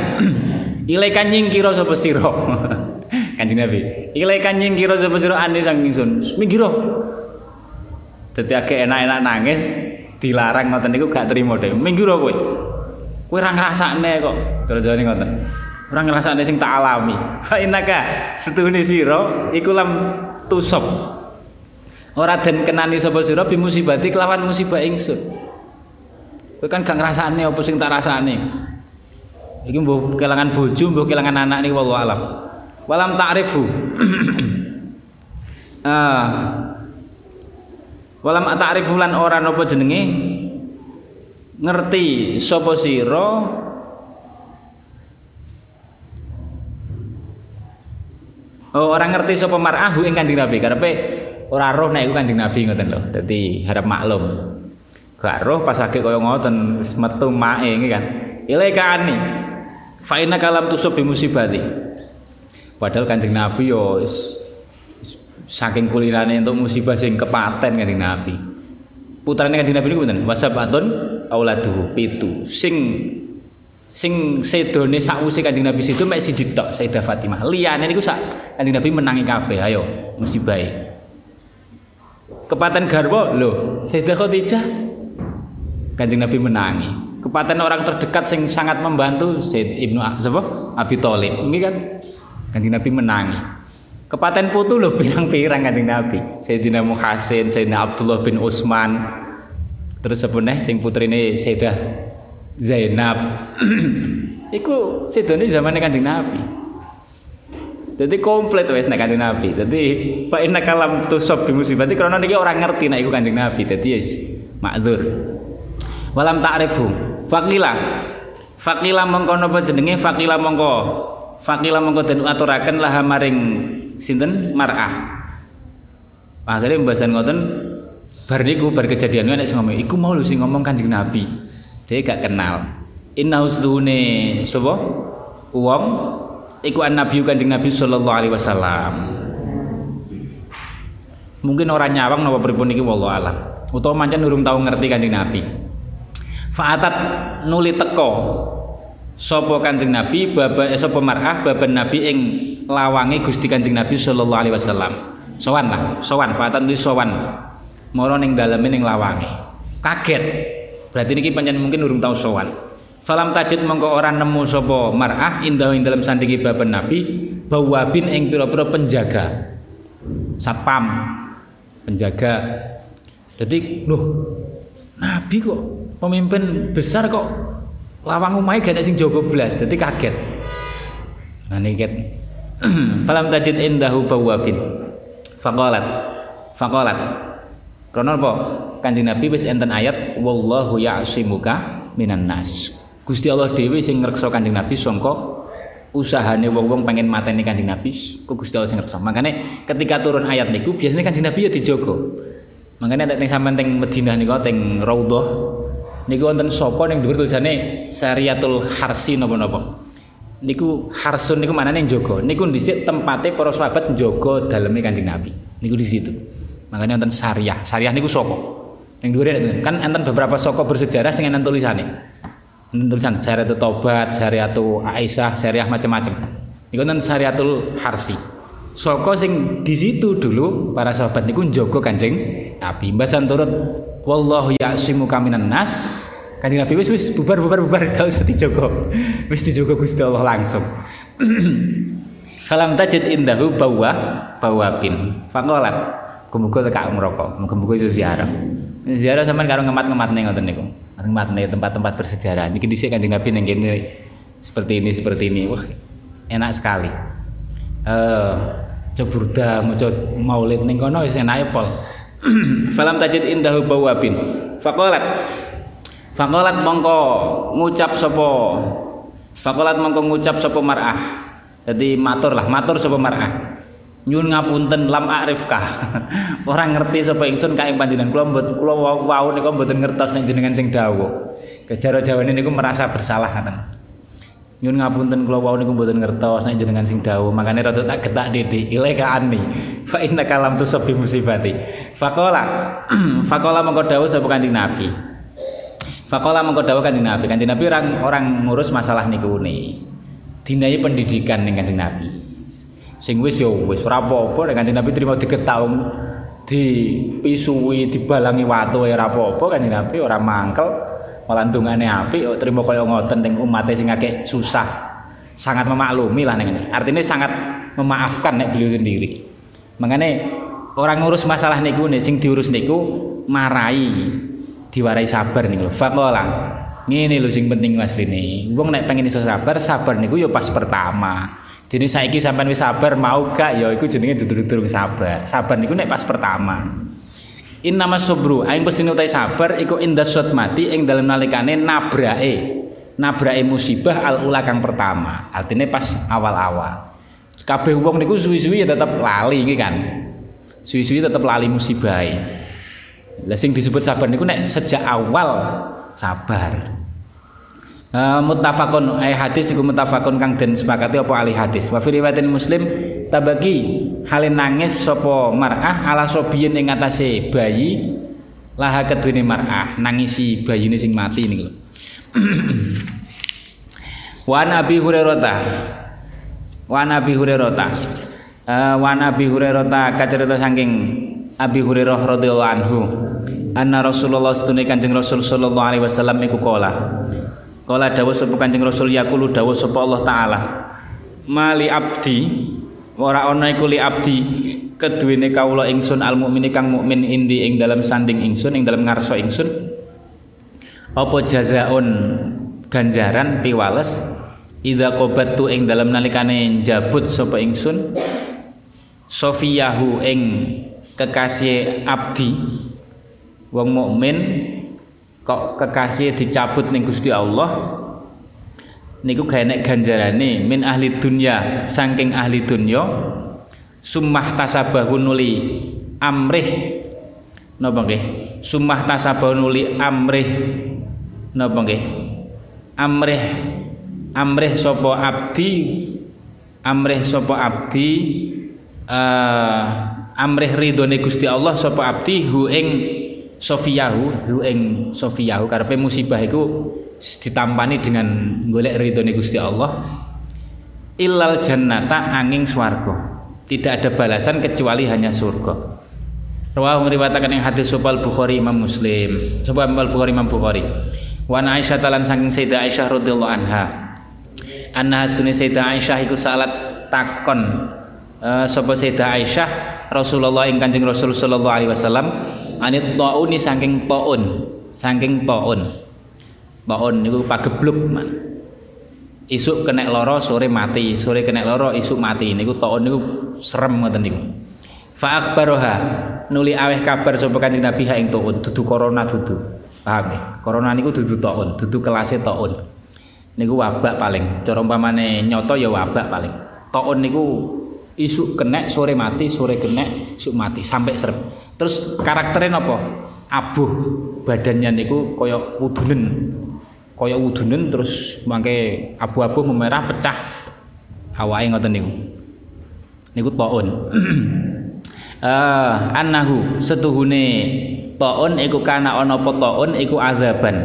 Ilaika nyingkira sapa sira. Kanjeng Nabi. Ilaika nyingkira sapa sira ane sang ingsun. Minggiro. Dadi agak enak-enak nangis dilarang ngoten niku gak terima deh. Minggiro kowe. Kowe ora ngrasakne kok. Terus ngoten. Ora ngrasakne sing tak alami. Fa innaka setuhune sira iku lam tusab. Ora den kenani sapa sira bi musibati kelawan musibah ingsun. Kowe kan gak ngrasakne apa sing tak rasane. Iki mbuh kelangan bojo, mbuh kelangan anak niku wallahu alam. Walam ta'rifu. ah. Walam ta'rifu lan ora napa jenenge ngerti sapa sira Oh, orang ngerti sapa mar'ahu ing Kanjeng Nabi karepe ora roh nek iku Kanjeng Nabi ngoten lho. Dadi harap maklum. Gak roh pas akeh kaya ngoten wis metu mae iki kan. Ilaika ani. Fa inna kalam tusab bi musibati. Padahal Kanjeng Nabi yo saking kulirane untuk musibah sing kepaten Kanjeng Nabi. Putrane Kanjeng Nabi niku pinten? Wasabatun auladuhu pitu. Sing sing sedone sakwise Kanjeng Nabi situ mek siji tok Sayyidah Fatimah. Liyane niku sak Kanjeng Nabi menangi kabeh. Ayo musibah. Kepaten garwa lho, Sayyidah Khadijah Kanjeng Nabi menangi. Kepaten orang terdekat sing sangat membantu Sayyid Ibnu? Abi Thalib. Ini kan Kanjeng Nabi menangi. Kepaten putu lho pirang-pirang Kanjeng Nabi. Sayyidina Muhasin, Sayyidina Abdullah bin Utsman. Terus nih sing putrine Sayyidah Zainab. Iku sedone zamane Kanjeng Nabi. Jadi komplit wis nek Kanjeng Nabi. Jadi fa inna kalam tusab bi musibati karena niki orang ngerti nek iku Kanjeng Nabi. Dadi wis makdzur. Walam ta'rifu. Faqila. Faqila mongko napa jenenge? Faqila mongko. Faqila mongko den aturaken laha maring sinten mar'ah. Akhirnya pembahasan ngoten bar niku bar kejadian nek sing ngomong iku mau lho sing ngomong Kanjeng Nabi. Dia gak kenal. Inna husdune sapa? Wong iku an nabi Kanjeng Nabi sallallahu alaihi wasallam. Mungkin orang nyawang napa pripun iki wallahu alam. Utawa mancen urung tau ngerti Kanjeng Nabi. Fa'atat nuli teko sapa Kanjeng Nabi baba eh, sapa mar'ah baban Nabi ing lawange Gusti Kanjeng Nabi sallallahu alaihi wasallam. Sowan lah, sowan fa'atat nuli sowan. Mara ning daleme ning lawange. Kaget. Berarti niki pancen mungkin urung tau sowan. Falam tajid mongko ora nemu sapa mar'ah indah ing dalam sandingi baban Nabi bawabin ing pira-pira penjaga. Satpam penjaga. Jadi, loh, Nabi kok pemimpin besar kok lawang umai gak sing jogo belas jadi kaget nah ini ket falam tajid indahu bawabin. Faqalat. Faqalat. Karena apa? Kanjeng Nabi wis enten ayat wallahu ya'simuka minan nas. Gusti Allah dewi sing ngrekso kanjeng Nabi sangka usahane wong-wong pengen mateni kanjeng Nabi kok Gusti Allah sing ngrekso makanya ketika turun ayat niku biasanya kanjeng Nabi ya dijogo makanya nek sampean teng Madinah niku teng Raudhah niku wonten saka ning dhuwur tulisane Syariatul Harsi napa-napa. Niku harsun niku manane njaga. Niku dhisik tempate para sahabat njaga daleme Kanjeng Nabi. Niku di situ. Makanya wonten syariah. Syariah niku saka. Ning dhuwur kan enten beberapa saka bersejarah sing enten tulisane. Enten tulisan Syariatul Tobat, Syariatul Aisyah, syariah macam-macam. Niku wonten Syariatul Harsi. Saka sing di situ dulu para sahabat niku njaga Kanjeng Nabi. Mbasan turut wallahu ya'simu kaminan nas kanjeng Nabi wis wis bubar bubar bubar gak usah dijogo. Wis dijogo Gusti Allah langsung. Falam tajid indahu bawa bawabin faqalat kumuga teka umroko muga-muga iso ziarah. Ziarah sampean karo ngemat-ngematne ngoten niku. Ngematne tempat-tempat bersejarah. Niki dhisik kanjeng Nabi ning kene seperti ini seperti ini. Wah enak sekali. Eh uh, coburda maca maulid ning kono wis enake pol. Falam tajid indahu bawabin faqalat faqalat mongko ngucap sapa faqalat mongko ngucap sapa mar'ah. Dadi matur lah matur sapa mar'ah. Nyun ngapunten lam arifkah. Orang ngerti sapa ingsun kae panjenengan. Kula mbet kula wau niku mboten ngertos nek jenengan sing dawuh. Kejaro jawane niku merasa bersalah ngaten nyun ngapunten kula wau niku mboten ngertos nek jenengan sing dawuh. Makane rada tak getak dede ilaika anni fa inna kalam tusabbi musibati. Fakola, fakola mengko dawuh sapa Kanjeng Nabi. Fakola mengko dawuh Kanjeng Nabi. Kanjeng Nabi orang orang ngurus masalah niku ne. Dinai pendidikan ning Kanjeng Nabi. Sing wis yo wis ora apa-apa nek Kanjeng Nabi trimo diketaung dipisui dibalangi watu ora apa-apa Kanjeng Nabi ora mangkel malah ndungane apik trimo kaya ngoten ning umat sing akeh susah. Sangat memaklumi lah ning Artinya sangat memaafkan nek beliau sendiri. Makanya orang ngurus masalah niku nih sing diurus niku marai diwarai sabar niku faqala ngene lho sing penting mas ini wong nek pengen iso sabar sabar niku yo pas pertama. Jadi saiki sampean wis sabar mau gak ya iku jenenge dudur-dudur sabar. Sabar niku nek pas pertama. In nama subru aing pasti nutai sabar iku indah mati ing dalam nalikane nabrake. Nabrake musibah al ula kang pertama. Artinya pas awal-awal. Kabeh wong niku suwi-suwi ya tetep lali iki kan. Suwi-suwi tetap lali musibah lah sing disebut sabar niku nek sejak awal sabar. Uh, muttafaqun ay hadis iku muttafaqun kang den sepakati apa ahli hadis. Wa fi riwayatin muslim tabagi halin nangis sapa mar'ah ala sobiyin ing atase bayi laha kedune mar'ah nangisi bayine sing mati niku lho. Wa nabi hurairah wa nabi hurairah uh, wa Nabi Hurairah ta kacerita saking Abi Hurairah radhiyallahu anhu anna Rasulullah sedune Kanjeng Rasul sallallahu alaihi wasallam iku kala kala dawuh sapa Kanjeng Rasul? Yaqulu dawuh sapa Allah taala. Mali abdi ora ana iku li abdi keduwene kawula ingsun al mukmini kang mukmin indi ing dalam sanding ingsun ing dalam ngarsa ingsun. Apa jazaun ganjaran piwales Ida tu ing dalam nalikane jabut sapa ingsun? Sofiyahu ing kekasih abdi. Wong mukmin kok kekasih dicabut ning Gusti Allah? Niku gawe nek ganjarane min ahli dunya saking ahli dunya summah tasabahu nuli amrih. Napa nggih? Summah tasabahu nuli amrih. Napa nggih? Amrih. Amrih sapa abdi? Amrih sapa abdi? Uh, amrih ridhone Gusti Allah sapa abdi hu ing sofiyahu hu ing sofiyahu karepe musibah iku ditampani dengan golek ridhone Gusti Allah ilal jannata angin swarga tidak ada balasan kecuali hanya surga Rawahu ngriwataken ing hadis Sopal Bukhari Imam Muslim. Imam Bukhari Imam Bukhari. Wa Aisyah talan saking Sayyidah Aisyah radhiyallahu anha. Anna hasdune Sayyidah Aisyah iku salat takon uh, sapa Sayyidah Aisyah Rasulullah ing Kanjeng Rasul sallallahu alaihi wasallam anit tauni saking taun saking taun. Taun niku pagebluk man. Isuk kena loro sore mati. Sore kena loro isuk mati. Niku taun niku serem ngoten niku. Fa akhbaroha nuli aweh kabar sapa Kanjeng Nabi ha ing taun dudu corona dudu. Paham ya? Corona niku dudu taun dudu kelase taun. Niku wabak paling. Cara umpamane nyoto ya wabak paling. Taun niku isu kena sore mati sore kena isu mati sampai serem. Terus karakternya apa abuh badannya niku koyok wudunen. Koyok wudunen terus mangke abu-abu memerah pecah. Awake ngoten niku. Niku taun. Uh, annahu setuhune taun iku kana ana apa taun iku azaban.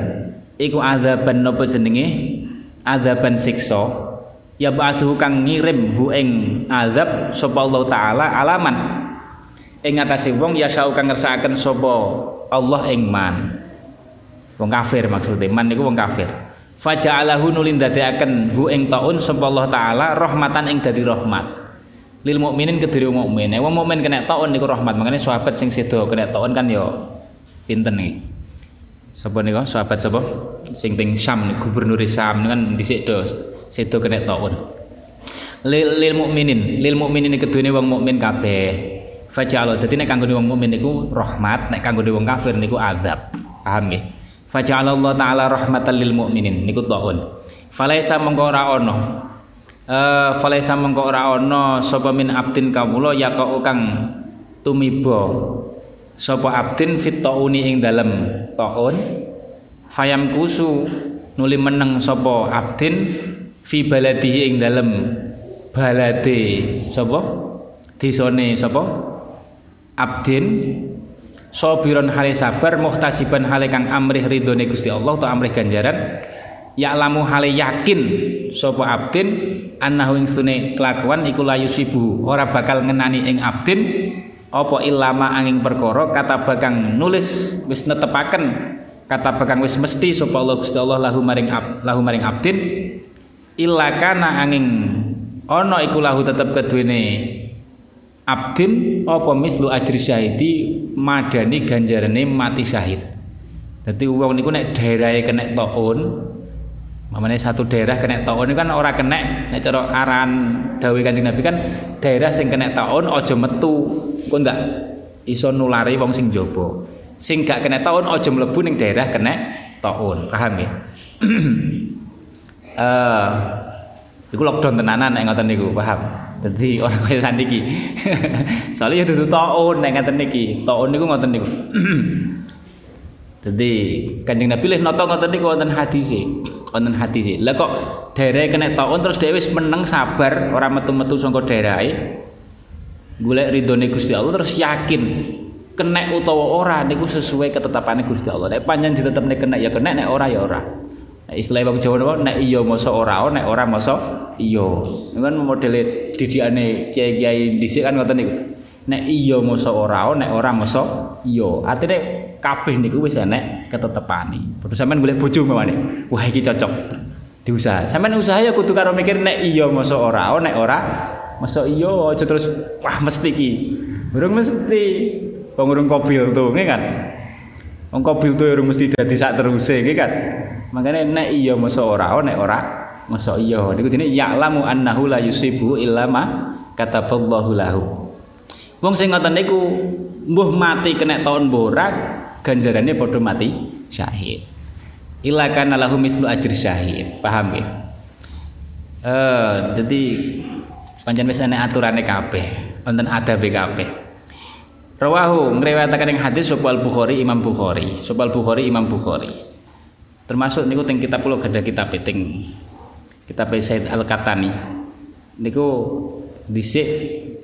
Iku azaban napa jenenge? Azaban siksa ya ba'athu kang ngirim hu ing azab sapa Allah taala alaman. Ing atase wong ya sau kang ngersakaken sapa Allah ing man. Wong kafir maksudnya man niku wong kafir. Faja'alahu nulin dadekaken hu ing taun sapa Allah taala rahmatan ing dadi rahmat. Lil mukminin kediri mukmin. Wong mukmin kena taun niku rahmat. Makanya sahabat sing sedo kena taun kan yo pinten nih sapa niku? Sahabat sapa? Sing teng Syam gubernur Syam kan dhisik do sedo kena taun. Lil, lil mukminin lil mukminin kedune wong mukmin kabeh. Faja'ala dadi nek kanggo wong mukmin niku rahmat nek kanggo wong kafir niku azab. Paham nggih? Faja'ala Allah taala rahmatan lil mukminin niku taun. Falaisa mengko ora ana. Uh, falaisa mengko ora ana sapa min abdin kawula ya kang tumiba. Sapa abdin fit tauni ing dalem taun. Fayam kusu nuli meneng sapa abdin fi baladihi ing dalem balade sapa? Desane sapa? Abdin. Sabiron hale sabar muhtasiban hale kang amrih ridhone Gusti Allah atau amrih ganjaran. Lamu hale yakin sapa abdin annahu ing stune kelakuan iku layu sibu ora bakal ngenani ing abdin. Apa ilama angin perkara kata bakang nulis wis netepaken kata bakang wis mesti sapa Allah Gusti Allah lahu maring ab, lahu maring abdin illa kana angin. Ana iku lahu tetep keduwene abdin apa mislu ajri syahidi madani ganjarane mati syahid. Dadi wong niku nek daerahe kena taun Mamane satu daerah kena taun ini kan ora kena nek cara arahan dawuh Kanjeng Nabi kan daerah sing kena taun aja metu. Kok ndak iso nulari wong sing jaba sing gak kena taun aja mlebu ning daerah kena taun. Paham ya eh Iku lockdown tenanan nek ngoten niku, paham? Dadi ora kaya sandiki. Soale ya dudu taun nek ngoten niki. Taun niku ngoten niku. Dadi Kanjeng Nabi lih nata ngoten niku wonten hadis wonten hadis. Lah kok daerah kena taun terus dhewe wis meneng sabar ora metu-metu saka daerahe. Golek ridhone Gusti Allah terus yakin kena utawa ora niku sesuai ketetapane Gusti Allah. Nek panjang ditetepne kena ya kena nek ora ya ora. Istilah wong Jawa napa nek iya masa ora nek ora masa iya. Kan modele didikane kiai-kiai dhisik kan ngoten niku. Nek iya masa ora nek ora masa iya. Artine kabeh niku wis enek ketetepane padha sampean golek bojo mawane wah iki cocok. Diusaha. Sampean usaha ya kudu karo mikir nek iya masa ora nek ora masa iya aja terus wah mesti iki. Urung mesti. Wong urung kobil tuh kan wong kobil tuh urung mesti dadi sak teruse iki kan makanya nek iya masa ora nek ora masa iya. Niku dene ya'lamu annahu la yusibu illa ma kataballahu lahu. Wong sing ngoten niku mbuh mati kena tahun borak ganjarannya padha mati syahid. Illa kana lahu mislu ajri syahid. Paham ya eh jadi pancen wis ana aturane kabeh wonten adabe kabeh Rawahu ngriwayataken ing hadis sapa Bukhari Imam Bukhari, sapa Bukhari Imam Bukhari termasuk niku teng kitab kula gadah kitab teng kitab Said Al-Katani niku dhisik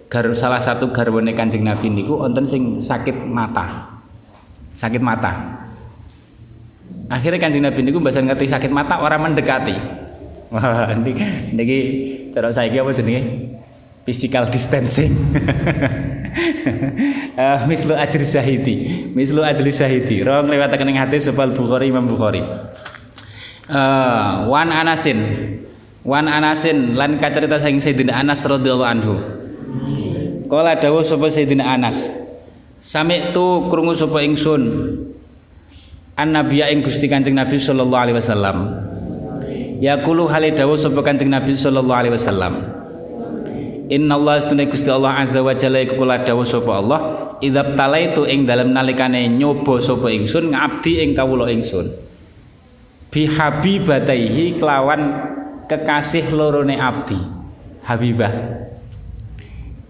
gar salah satu garwane Kanjeng Nabi niku wonten sing sakit mata. Sakit mata. Akhirnya Kanjeng Nabi niku mbasa ngerti sakit mata orang mendekati. Wah, niki niki cara saiki apa jenenge? Physical distancing. uh, mislu ajri syahidi. Mislu ajri syahidi. Rawang riwayataken ing hadis sebal Bukhari Imam Bukhari. Uh, wan Anasin. Wan Anasin lan kacerita saking Sayyidina Anas radhiyallahu anhu. Kala dawuh sapa Sayyidina Anas Sami tu krungu sapa ingsun An Nabiya ing Gusti Kanjeng Nabi sallallahu alaihi wasallam. Yaqulu hale sapa Kanjeng Nabi sallallahu alaihi wasallam Inna Allah astune Gusti Allah azza wa jalla. Iku kula dawuh sapa Allah idzab talaitu ing dalem nalikane nyoba sapa ingsun ngabdi ing kawula ingsun. Bi habibataihi kelawan kekasih lorone abdi. Habibah.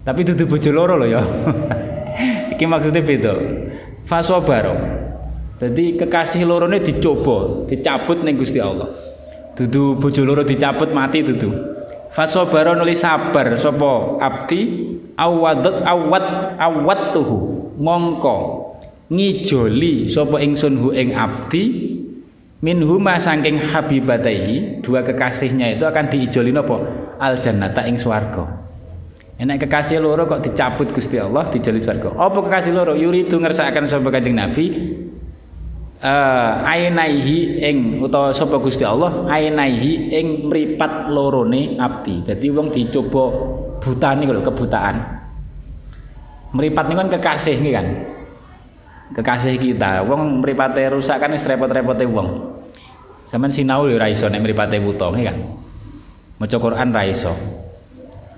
Tapi dudu bojo loro lho ya. Iki maksudnya beda. Fasobaro. Jadi kekasih lorone dicoba dicabut ning Gusti Allah. Dudu bojo loro dicabut mati dudu fasobaro nulis sabar sapa abdi awadat awat awat tuhu. Mongko ngijoli sapa ingsun hu ing abdi. Min huma saking habibatai dua kekasihnya itu akan diijoli napa al jannata ing swarga. Enak kekasih loro kok dicabut Gusti Allah dijoli swarga. Apa kekasih loro? Yuridu ngersakaken sapa Kanjeng Nabi uh, ainaihi ing utawa sapa Gusti Allah ainaihi ing mripat lorone abdi. Dadi wong dicoba butani kalau kebutaan. Mripat niku kan kekasih nggih kan. Kekasih kita. Wong mripate rusak kan wis repot-repote wong. Sampeyan sinau ya ora iso nek mripate wuta nggih kan. Maca Quran ra iso.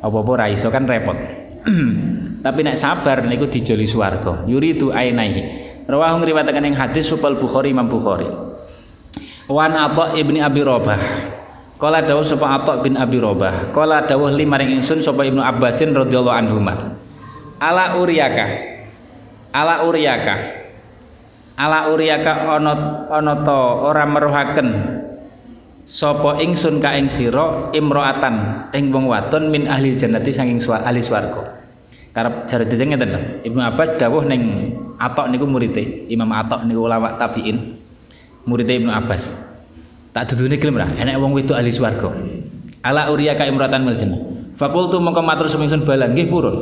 Apa-apa ra iso kan repot. Tapi nek sabar niku dijoli swarga. Yuridu ainaihi. Rawahu ngriwayataken ing hadis supal Bukhari Imam Bukhari. Wan Atha ibni Abi Robah. Kala dawuh sapa Atha bin Abi Robah. Kala dawuh limaring ingsun sapa Ibnu Abbasin radhiyallahu anhu. Ala uriyaka. Ala uriyaka. Ala uriyaka ana ana ta ora meruhaken sapa ingsun ka ing sira imroatan ing wong wadon min ahli jannati saking ahli swarga. Karep jare dite ngeten. Ibnu Abbas dawuh ning Atok niku muridé Imam Atok niku ulama tabiin. Muridé Ibnu Abbas. Tak dudune gelem ra, enek wong wedok ahli swarga. Ala uriya ka imratan mil jannah. Fakultu mongko matur sumingsun bala nggih purun.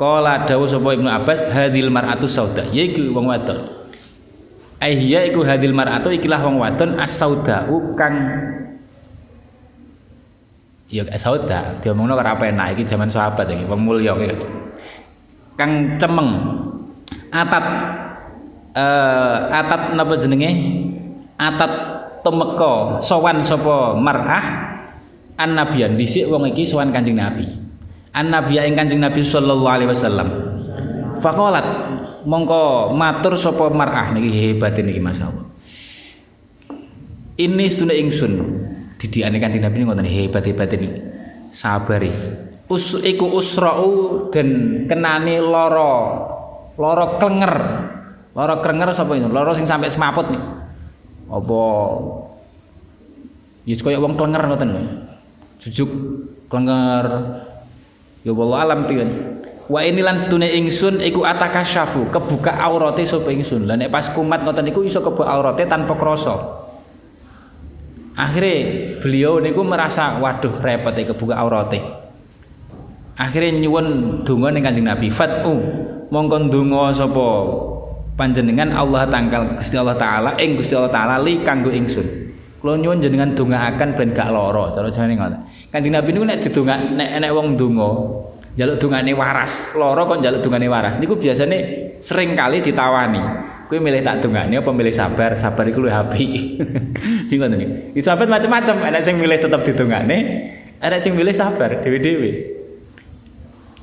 Kala dawuh sapa Ibnu Abbas hadil mar'atu sauda. Yaiku wong wadon. Aihiya iku hadil mar'atu ikilah wong wadon as-saudau kang ya sauda diomongno ora penak iki zaman sahabat iki wong mulya iki kang cemeng. Atat uh, atat napa jenenge? Atat temeka sowan sapa mar'ah? An nabiyan. Dhisik wong iki sowan Kanjeng Nabi. An nabiya ing Kanjeng Nabi sallallahu alaihi wasallam. Faqalat mongko matur sapa mar'ah? Niki hebat niki masyaallah ini sedune ingsun didikane Kanjeng Nabi ngoten hebat-hebat ini sabari us iku usra'u dan kenani loro loro klenger. Loro klenger sapa itu? Loro sing sampai semaput nih. Apa? Ya kaya wong klenger ngoten jujuk klenger. Ya wallah alam pian wa ini lan sedune ingsun iku atakasyafu kebuka aurate sapa ingsun. Lah nek pas kumat ngoten niku iso kebuka aurate tanpa krasa akhirnya beliau niku merasa waduh repot ya kebuka aurate akhirnya nyuwun donga ning Kanjeng Nabi fatu mongkon donga sapa panjenengan Allah tangkal Gusti Allah taala ing Gusti Allah taala li kanggo ingsun. Kula nyuwun jenengan dongaaken ben gak lara cara jane ngoten. Kanjeng Nabi niku nek didonga nek enek wong donga njaluk dongane waras. Lara kok njaluk dongane waras. Niku biasane sering kali ditawani Kue milih tak dongane apa milih sabar? Sabar iku luwih apik. Bingung nih. Di sahabat macam-macam, ada sing milih tetap didongane, ada sing milih sabar dewi-dewi.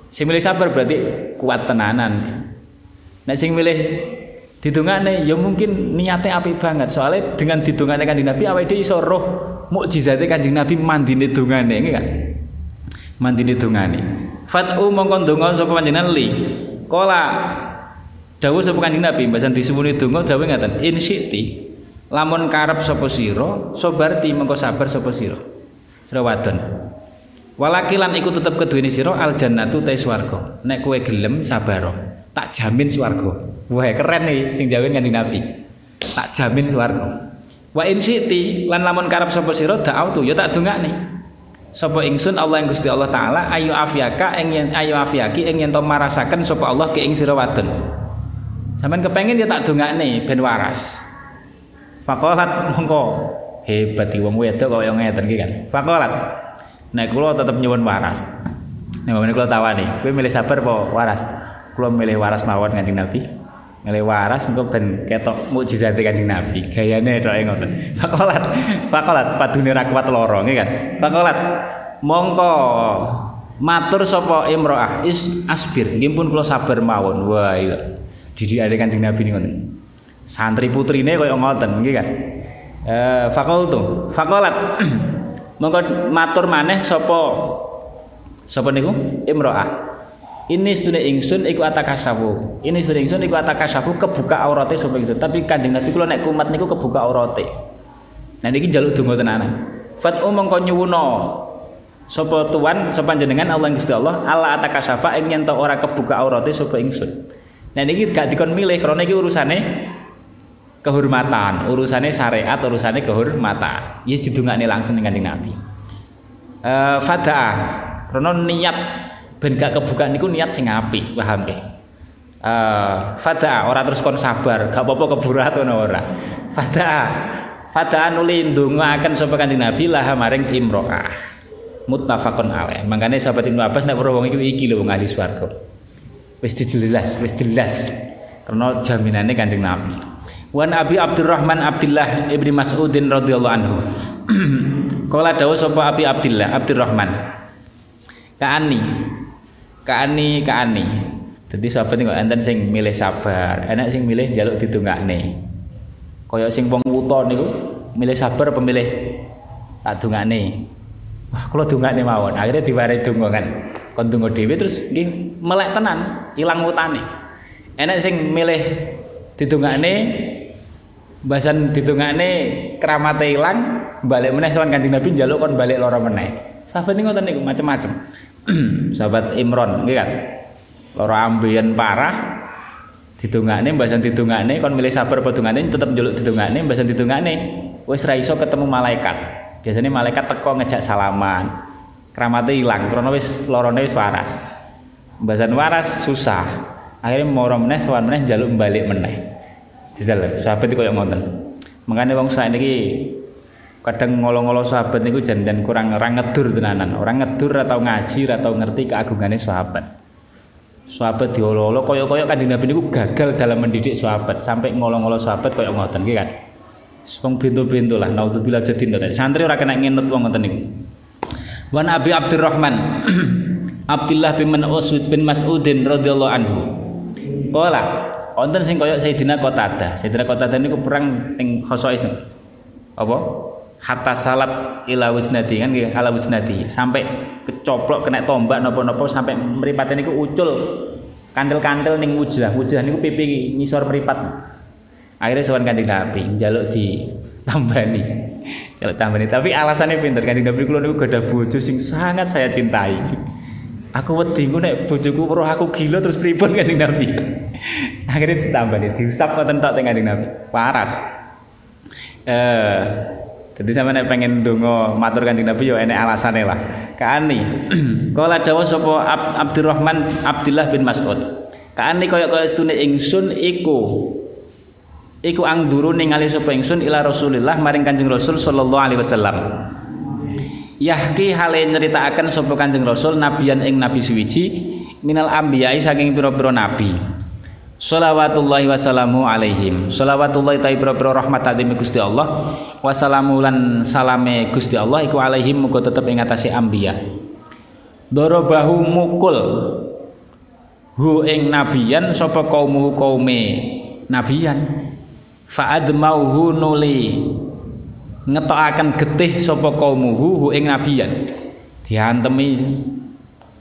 Sing milih sabar berarti kuat tenanan. Nek sing milih didongane ya mungkin niatnya api banget. Soalnya dengan didongane Kanjeng Nabi awake dhewe iso roh mukjizate Kanjeng Nabi mandine dongane nggih kan. Mandine dongane. Fatu mongkon donga sapa panjenengan li. Kala dawuh sapa Kanjeng Nabi mbasan disumuni donga dawuh ngaten in syi'ti lamun karep sapa sira sobarti mengko sabar sapa sira. Sira wadon. Walakilan iku tetep keduweni sira al jannatu ta swarga. Nek kowe gelem sabar tak jamin swarga. Wah keren nih sing jawin Kanjeng Nabi. Tak jamin swarga. Wa in syi'ti lan lamun karep sapa sira da'autu. Ya tak dongakne. Sapa ingsun Allah yang Gusti Allah taala ayu afiyaka ing ayu afiyaki ing yen to marasaken sapa Allah ke ing sira wadon Sampeyan kepengin ya tak dongakne ben waras. Fakolat mongko hebat iki wong wedok yang ngeten iki kan. Fakolat. Nek kula tetep nyuwun waras. Nek mamane kula tawani, kowe milih sabar apa waras? Kula milih waras mawon Kanjeng Nabi. Milih waras engko ben ketok mukjizate Kanjeng Nabi. Gayane tok ngoten. Fakolat. Fakolat padune ra kuat lara kan. Fakolat. Mongko matur sapa imroah is asbir nggih pun kula sabar mawon. Wah iya ada Kanjeng Nabi ngoten. Santri putrine kaya ngoten nggih kan. Eh fakultu, fakolat. Monggo matur maneh sapa sapa niku? Imro'ah. Ini sedune ingsun iku atakasafu. Ini sedune ingsun iku atakasafu kebuka aurate sapa itu. Tapi Kanjeng Nabi kula nek kumat niku kebuka aurate. Nah niki njaluk donga tenanan. Fat'u mongko nyuwuna sapa tuan sapa panjenengan Allah Gusti Allah ala atakasafa ing yen ora kebuka aurate sapa ingsun. Nah ini gak dikon milih karena ini urusannya kehormatan, urusannya syariat, urusannya kehormatan. Yes didungakne langsung dengan Nabi. Uh, fadah karena niat ben gak kebuka niat sing apik, paham nggih? Uh, fadah ora terus kon sabar, gak apa-apa keburat ngono ora. Fadah fadah nuli ndongaaken sapa Kanjeng Nabi lah maring imro'ah. Muttafaqun alaih. Makanya sahabat Ibnu Abbas nek wong iki iki lho wong ahli swarga wis jelas wis jelas. Karena jaminannya kanjeng Nabi. Wan Abi Abdurrahman Abdullah ibni Mas'udin radhiyallahu anhu. Kala dawuh sapa Abi Abdullah Abdurrahman. Kaani. Kaani Kaani. Jadi sahabat kok enten sing milih sabar, enak sing milih jaluk didongakne. Kaya sing wong wuta niku milih sabar pemilih tak dongakne. Wah, kula dongakne mawon. Akhirnya diwarai kan kon tunggu terus nggih melek tenan ilang utane. Enek sing milih ditungakne bahasan ditungakne keramate ilang balik meneh sowan Kanjeng Nabi njaluk kon balik lara meneh. Sahabat niku ngoten niku macam-macam sahabat Imron nggih kan? Lara ambeien parah didongakne mbasan didongakne kon milih sabar apa dongane tetep njaluk didongakne mbasan didongakne wis ra iso ketemu malaikat. Biasanya malaikat teko ngejak salaman keramatnya hilang karena wis lorone wis waras. Mbasan waras susah. Akhirnya moro meneh sowan meneh njaluk balik meneh. Jajal sahabat iki koyo ngoten. Makanya wong saiki kadang ngolo-ngolo sahabat niku jan-jan kurang orang ngedur tenanan. Orang ngedur atau ngaji atau ngerti keagungannya sahabat. Sahabat diolo-olo koyo-koyo kanjeng Nabi niku gagal dalam mendidik sahabat. Sampai ngolo-ngolo sahabat koyo ngoten nggih kan? Wong bintu-bintu lah naudzubillah jadi santri ora kena ngenut wong ngoten niku Wan Abi Abdurrahman. Abdullah bin Mas'ud bin Mas'udin radhiyallahu anhu. Kala wonten sing koyo Sayyidina Qatadah. Sayyidina Qatadah niku perang teng Khosais apa? Hatta salat ila wisnati kan ala wisnati sampai kecoplok kena tombak napa-napa sampai mripate niku ucul kantil-kantil ning wujlah wujlah niku pipi ngisor mripat. Akhirnya sowan kanjeng Nabi njaluk di tambani njaluk tambani tapi alasannya pinter kanjeng Nabi kula niku gadah bojo sing sangat saya cintai aku wedi ku nek bojoku roh aku gila terus pripun kanjeng Nabi akhirnya ditambani diusap ngoten tok teng kanjeng Nabi waras eh jadi sama nek pengen dongo matur kanjeng Nabi yo enek alasane lah. Kaani. Kala dawuh sapa Abdurrahman Abdullah bin Mas'ud. Kaani kaya-kaya setune ingsun iku iku angduru ningali sapa ingsun ila Rasulillah maring Kanjeng Rasul sallallahu alaihi wasallam. Yahki hale nyeritakaken sapa Kanjeng Rasul nabiyan ing nabi suwiji minal ambiyai saking pira-pira nabi. Salawatullahi wassalamu alaihim Salawatullahi ta'i pira-pira rahmat adimi Gusti Allah Wassalamu lan salame Gusti Allah Iku alaihim muka tetep ingatasi ambiya Dorobahu mukul Hu ing nabiyan Sopo kaumu kaume Nabiyan Fa'admauhu nuli. Ngetokaken getih Sopo kaumuhu hu ing nabiyan. Dihantemi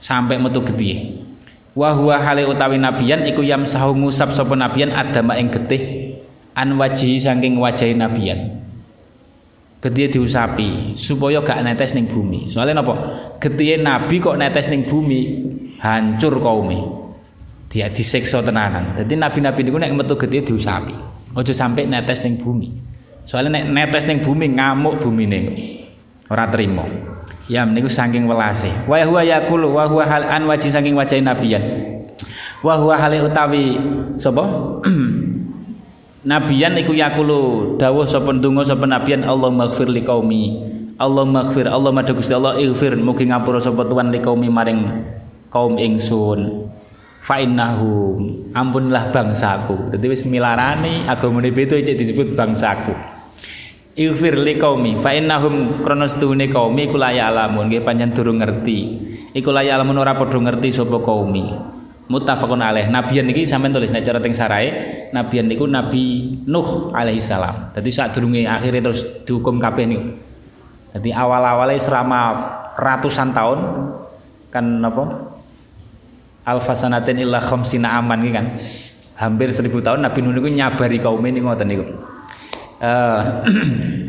Sampai metu getih. Wa huwa hale utawi nabiyan iku yam sahu ngusap sapa nabiyan adama ing getih an wajihi saking wajahi nabiyan. Getih diusapi supaya gak netes ning bumi. Soalnya napa? Getih nabi kok netes ning bumi hancur kaume dia disiksa tenanan. Jadi nabi-nabi niku nek metu getih diusapi aja sampai netes ning bumi. Soalnya nek netes bumi ngamuk bumi ning ora terima ya niku saking welase. Wa huwa yaqulu wa huwa hal an waji saking wajah nabiyan. Wa huwa hale utawi sapa? Nabiyan iku yaqulu dawuh sapa ndonga sapa nabiyan Allah maghfir li qaumi. Allah maghfir Allah madha Gusti Allah ighfir. Mugi ngapura sapa tuan li qaumi maring kaum ingsun fa innahu ampunlah bangsaku dadi wis milarani agamane beda cek disebut bangsaku Ighfir li qaumi fa innahum krana sedune qaumi iku la ya'lamun nggih panjen durung ngerti. Iku la ya'lamun ora padha ngerti sapa qaumi. Muttafaqun alaih. Nabiyan iki sampean tulis nek cara teng sarae, nabiyan niku Nabi Nuh alaihi salam. Dadi sadurunge akhire terus dihukum kabeh niku. Dadi awal-awale selama ratusan tahun kan apa? Alfasanatin illa khamsina aman iki kan. Hampir seribu tahun Nabi Nuh niku nyabari kaum ini ngoten niku. Uh,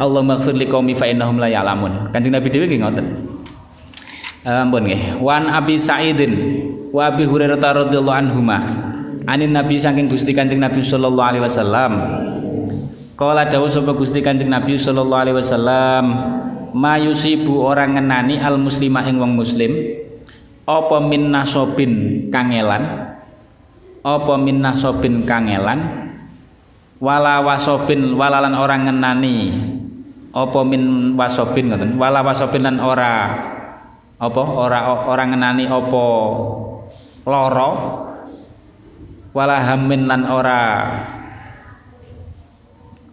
Allah maghfir liqaumi fa innahum la ya'lamun. Kanjeng Nabi dhewe nggih ngoten. Uh, ampun nggih. Wan Abi Sa'idin wa Abi Hurairah radhiyallahu anhuma. Anin Nabi saking Gusti Kanjeng Nabi sallallahu alaihi wasallam. Kala dawuh sapa Gusti Kanjeng Nabi sallallahu alaihi wasallam, mayusibu orang ngenani al muslima ing wong muslim apa min nasobin kangelan? Apa min nasobin kangelan? Wala wasobin walalan orang ngenani. Apa min wasobin ngoten? Wala wasobin lan ora. Apa? Ora orang ngenani apa? Loro. Wala hamin lan ora.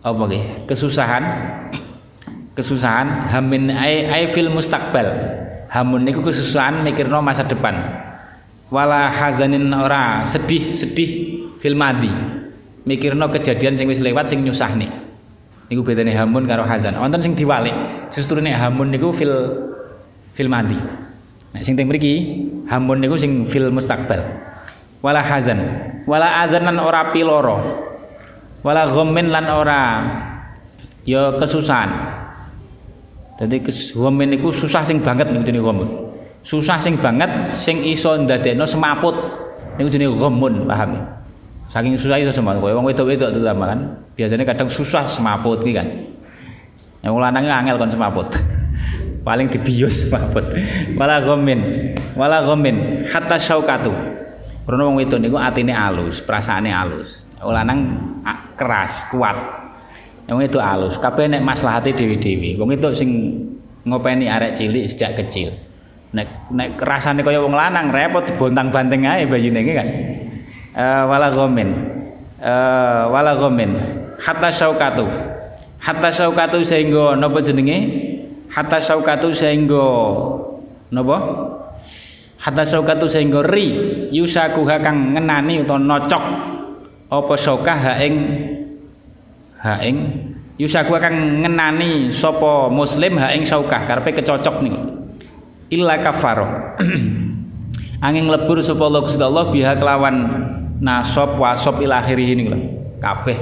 Apa nggih? Kesusahan. Kesusahan. Hamin ai fil mustakbal hamun niku kesusahan mikirno masa depan. Wala hazanin ora sedih sedih fil madi. Mikirno kejadian sing wis lewat sing nyusahne. Niku bedane hamun karo hazan. Wonten sing diwalik justru nek hamun niku fil fil madi. Nek sing teng mriki hamun niku sing fil mustakbal wala hazan. Wala adzan lan ora piloro. Wala ghammin lan ora ya kesusahan ghammin niku susah sing banget niku dene ghammun susah sing banget sing iso ndadekno semaput Niku jenenge ghammun, paham ya? Saking susah itu semua, kowe wong wedok-wedok terutama kan. Biasanya kadang susah semaput iki kan. Yang lanang angel kon semaput. Paling dibius semaput. Wala ghamin, wala ghamin hatta syaukatu. Karena wong wedok niku atine alus, perasaane alus. Wong lanang keras, kuat. Yang itu alus, kabeh nek maslahate dewi-dewi. Wong itu sing ngopeni arek cilik sejak kecil. Nek nek rasane kaya wong lanang repot bontang-banteng ae bayine kan uh, wala gomin uh, wala gomin hatta syaukatu. Hatta syaukatu sehingga napa jenenge? Hatta syaukatu sehingga napa? Hatta syaukatu sehingga ri yusakuha kang ngenani utawa nocok apa syauka ha ing ha ing yusakuha kang ngenani sapa muslim ha ing syaukah karepe kecocok niku illa kafaro angin lebur sapa Allah Gusti Allah biha kelawan nasab wasab ila akhirih ini lho. Kabeh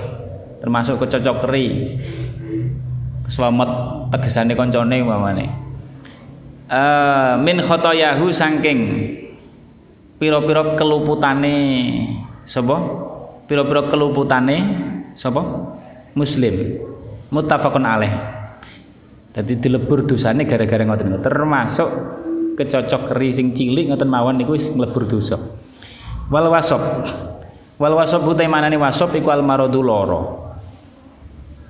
termasuk kecocok keri. Selamat tegesane koncone umpamane. Uh, min khotoyahu saking pira-pira keluputane sapa? Pira-pira keluputane sapa muslim muttafaqun alaih dadi dilebur dosane gara-gara ngoten termasuk kecocok keri sing cilik ngoten mawon niku wis mlebur dosa wal wasab Wal wasab utai manane wasab iku al maradu loro.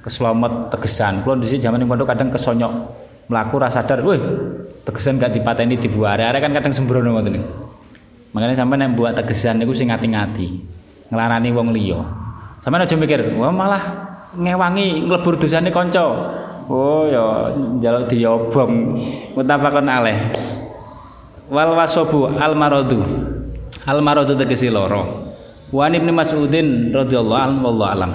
Keselamat tegesan. Kulo dhisik zaman pondok kadang kesonyok mlaku ra sadar, wih, tegesan gak dipateni dibuare. Are kan kadang sembrono ngoten niku. Makanya sampai nek buat tegesan niku sing ngati-ngati. Nglarani wong liya. Sampeyan aja mikir, wah malah ngewangi nglebur dosane kanca. Oh ya njaluk diobong. Mutafaqun alaih. Wal wasabu al maradu. Al maradu tegese loro. Wa Ibnu Mas'udin radhiyallahu anhu wallahu alam.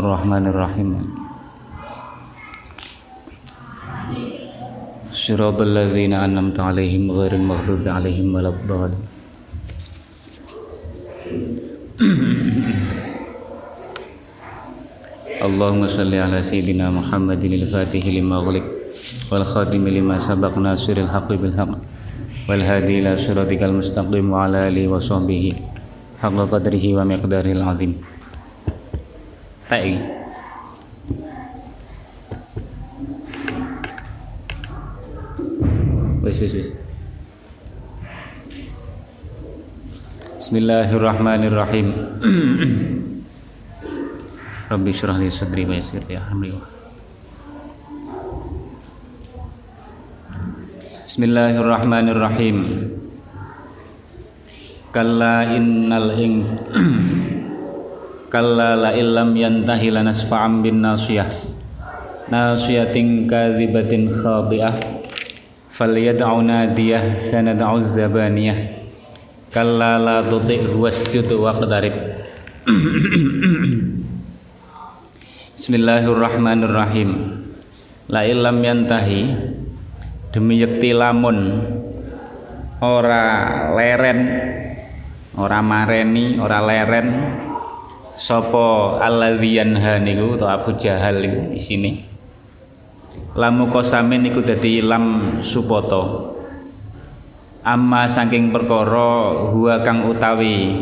Ar-Rahmanir Rahim. صراط الذين أنعمت عليهم غير المغضوب عليهم ولا الضالين اللهم صل على سيدنا محمد الفاتح لما غلق والخاتم لما سبق ناصر الحق بالحق والهادي إلى صراطك المستقيم وعلى آله وصحبه حق قدره ومقداره العظيم tek iki wis wis wis. Bismillahirrahmanirrahim. Rabbi syrah li sadri wa yassir li amri. Bismillahirrahmanirrahim. Kalla innal ins Kalla la illam yantahi lanasfa'am bin nasiyah. Nasiyatin kadhibatin khadi'ah. Falyad'u nadiyah sanad'u zabaniyah. Kalla la tuti' wasjud waqtarib Bismillahirrahmanirrahim. La ilam yantahi demi yakti lamun ora leren ora mareni ora leren sapa alladzi yanha niku atau Abu Jahal di sini? Lamu kosamin iku dadi lam supoto. Amma saking perkara huwa kang utawi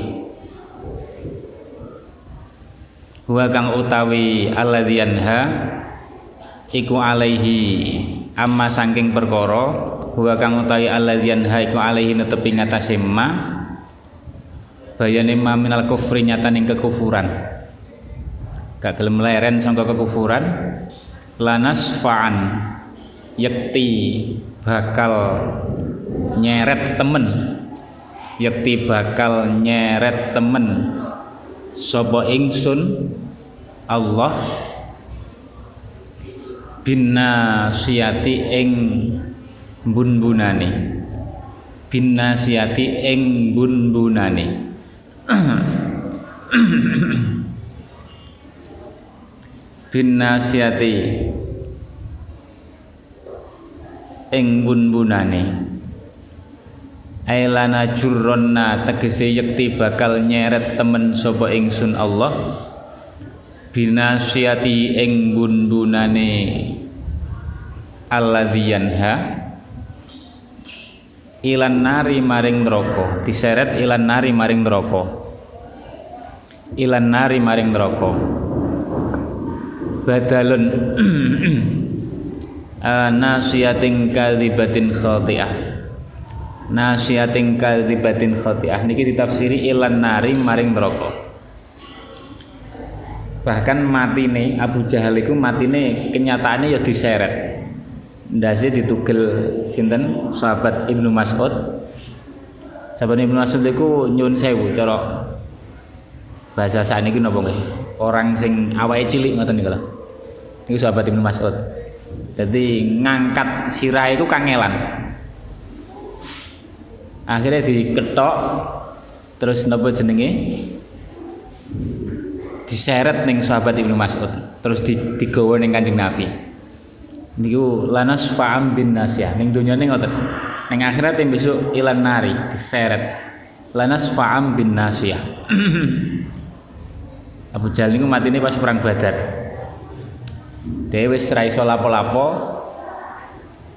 huwa kang utawi alladzianha iku alaihi. Amma saking perkara huwa kang utawi alladzianha iku alaihi netepi ngatasé ma bayane ma minal kufri nyataning kekufuran. Gak gelem leren sangka kekufuran. Lanas fa'an. Yakti bakal nyeret temen. Yakti bakal nyeret temen. Sapa ingsun Allah binasiyati ing bun-bunane binasiyati ing bun-bunane bin nasiyati ing bun-bunane. Ailana jurronna tegese yekti bakal nyeret temen sapa ingsun Allah. Binasiati ing bun-bunane. Alladzi yanha. Ilan nari maring neraka. Diseret ilan nari maring neraka ilan nari maring neraka. Badalun. Uh, nasiating kalibatin khati'ah. Nasiating kalibatin khati'ah. Niki ditafsiri ilan nari maring neraka. Bahkan matine Abu Jahal itu matine kenyataannya ya diseret. Ndase ditugel sinten? Sahabat Ibnu Mas'ud. Sahabat Ibnu Mas'ud itu nyun sewu cara bahasa saat ini napa nggih orang sing awake cilik ngoten niku lho. Niku sahabat Ibnu Mas'ud. Jadi ngangkat sirah itu kangelan. Akhirnya diketok terus napa jenenge? Diseret ning sahabat Ibnu Mas'ud terus digawa ning Kanjeng Nabi. Niku lanas fa'am bin nasyah ning dunyane ngoten ning akhirat yang besok ilan nari diseret. Lanas fa'am bin nasyah Abu Jahal niku matine pas perang Badar. Dhewe wis ra iso lapo-lapo.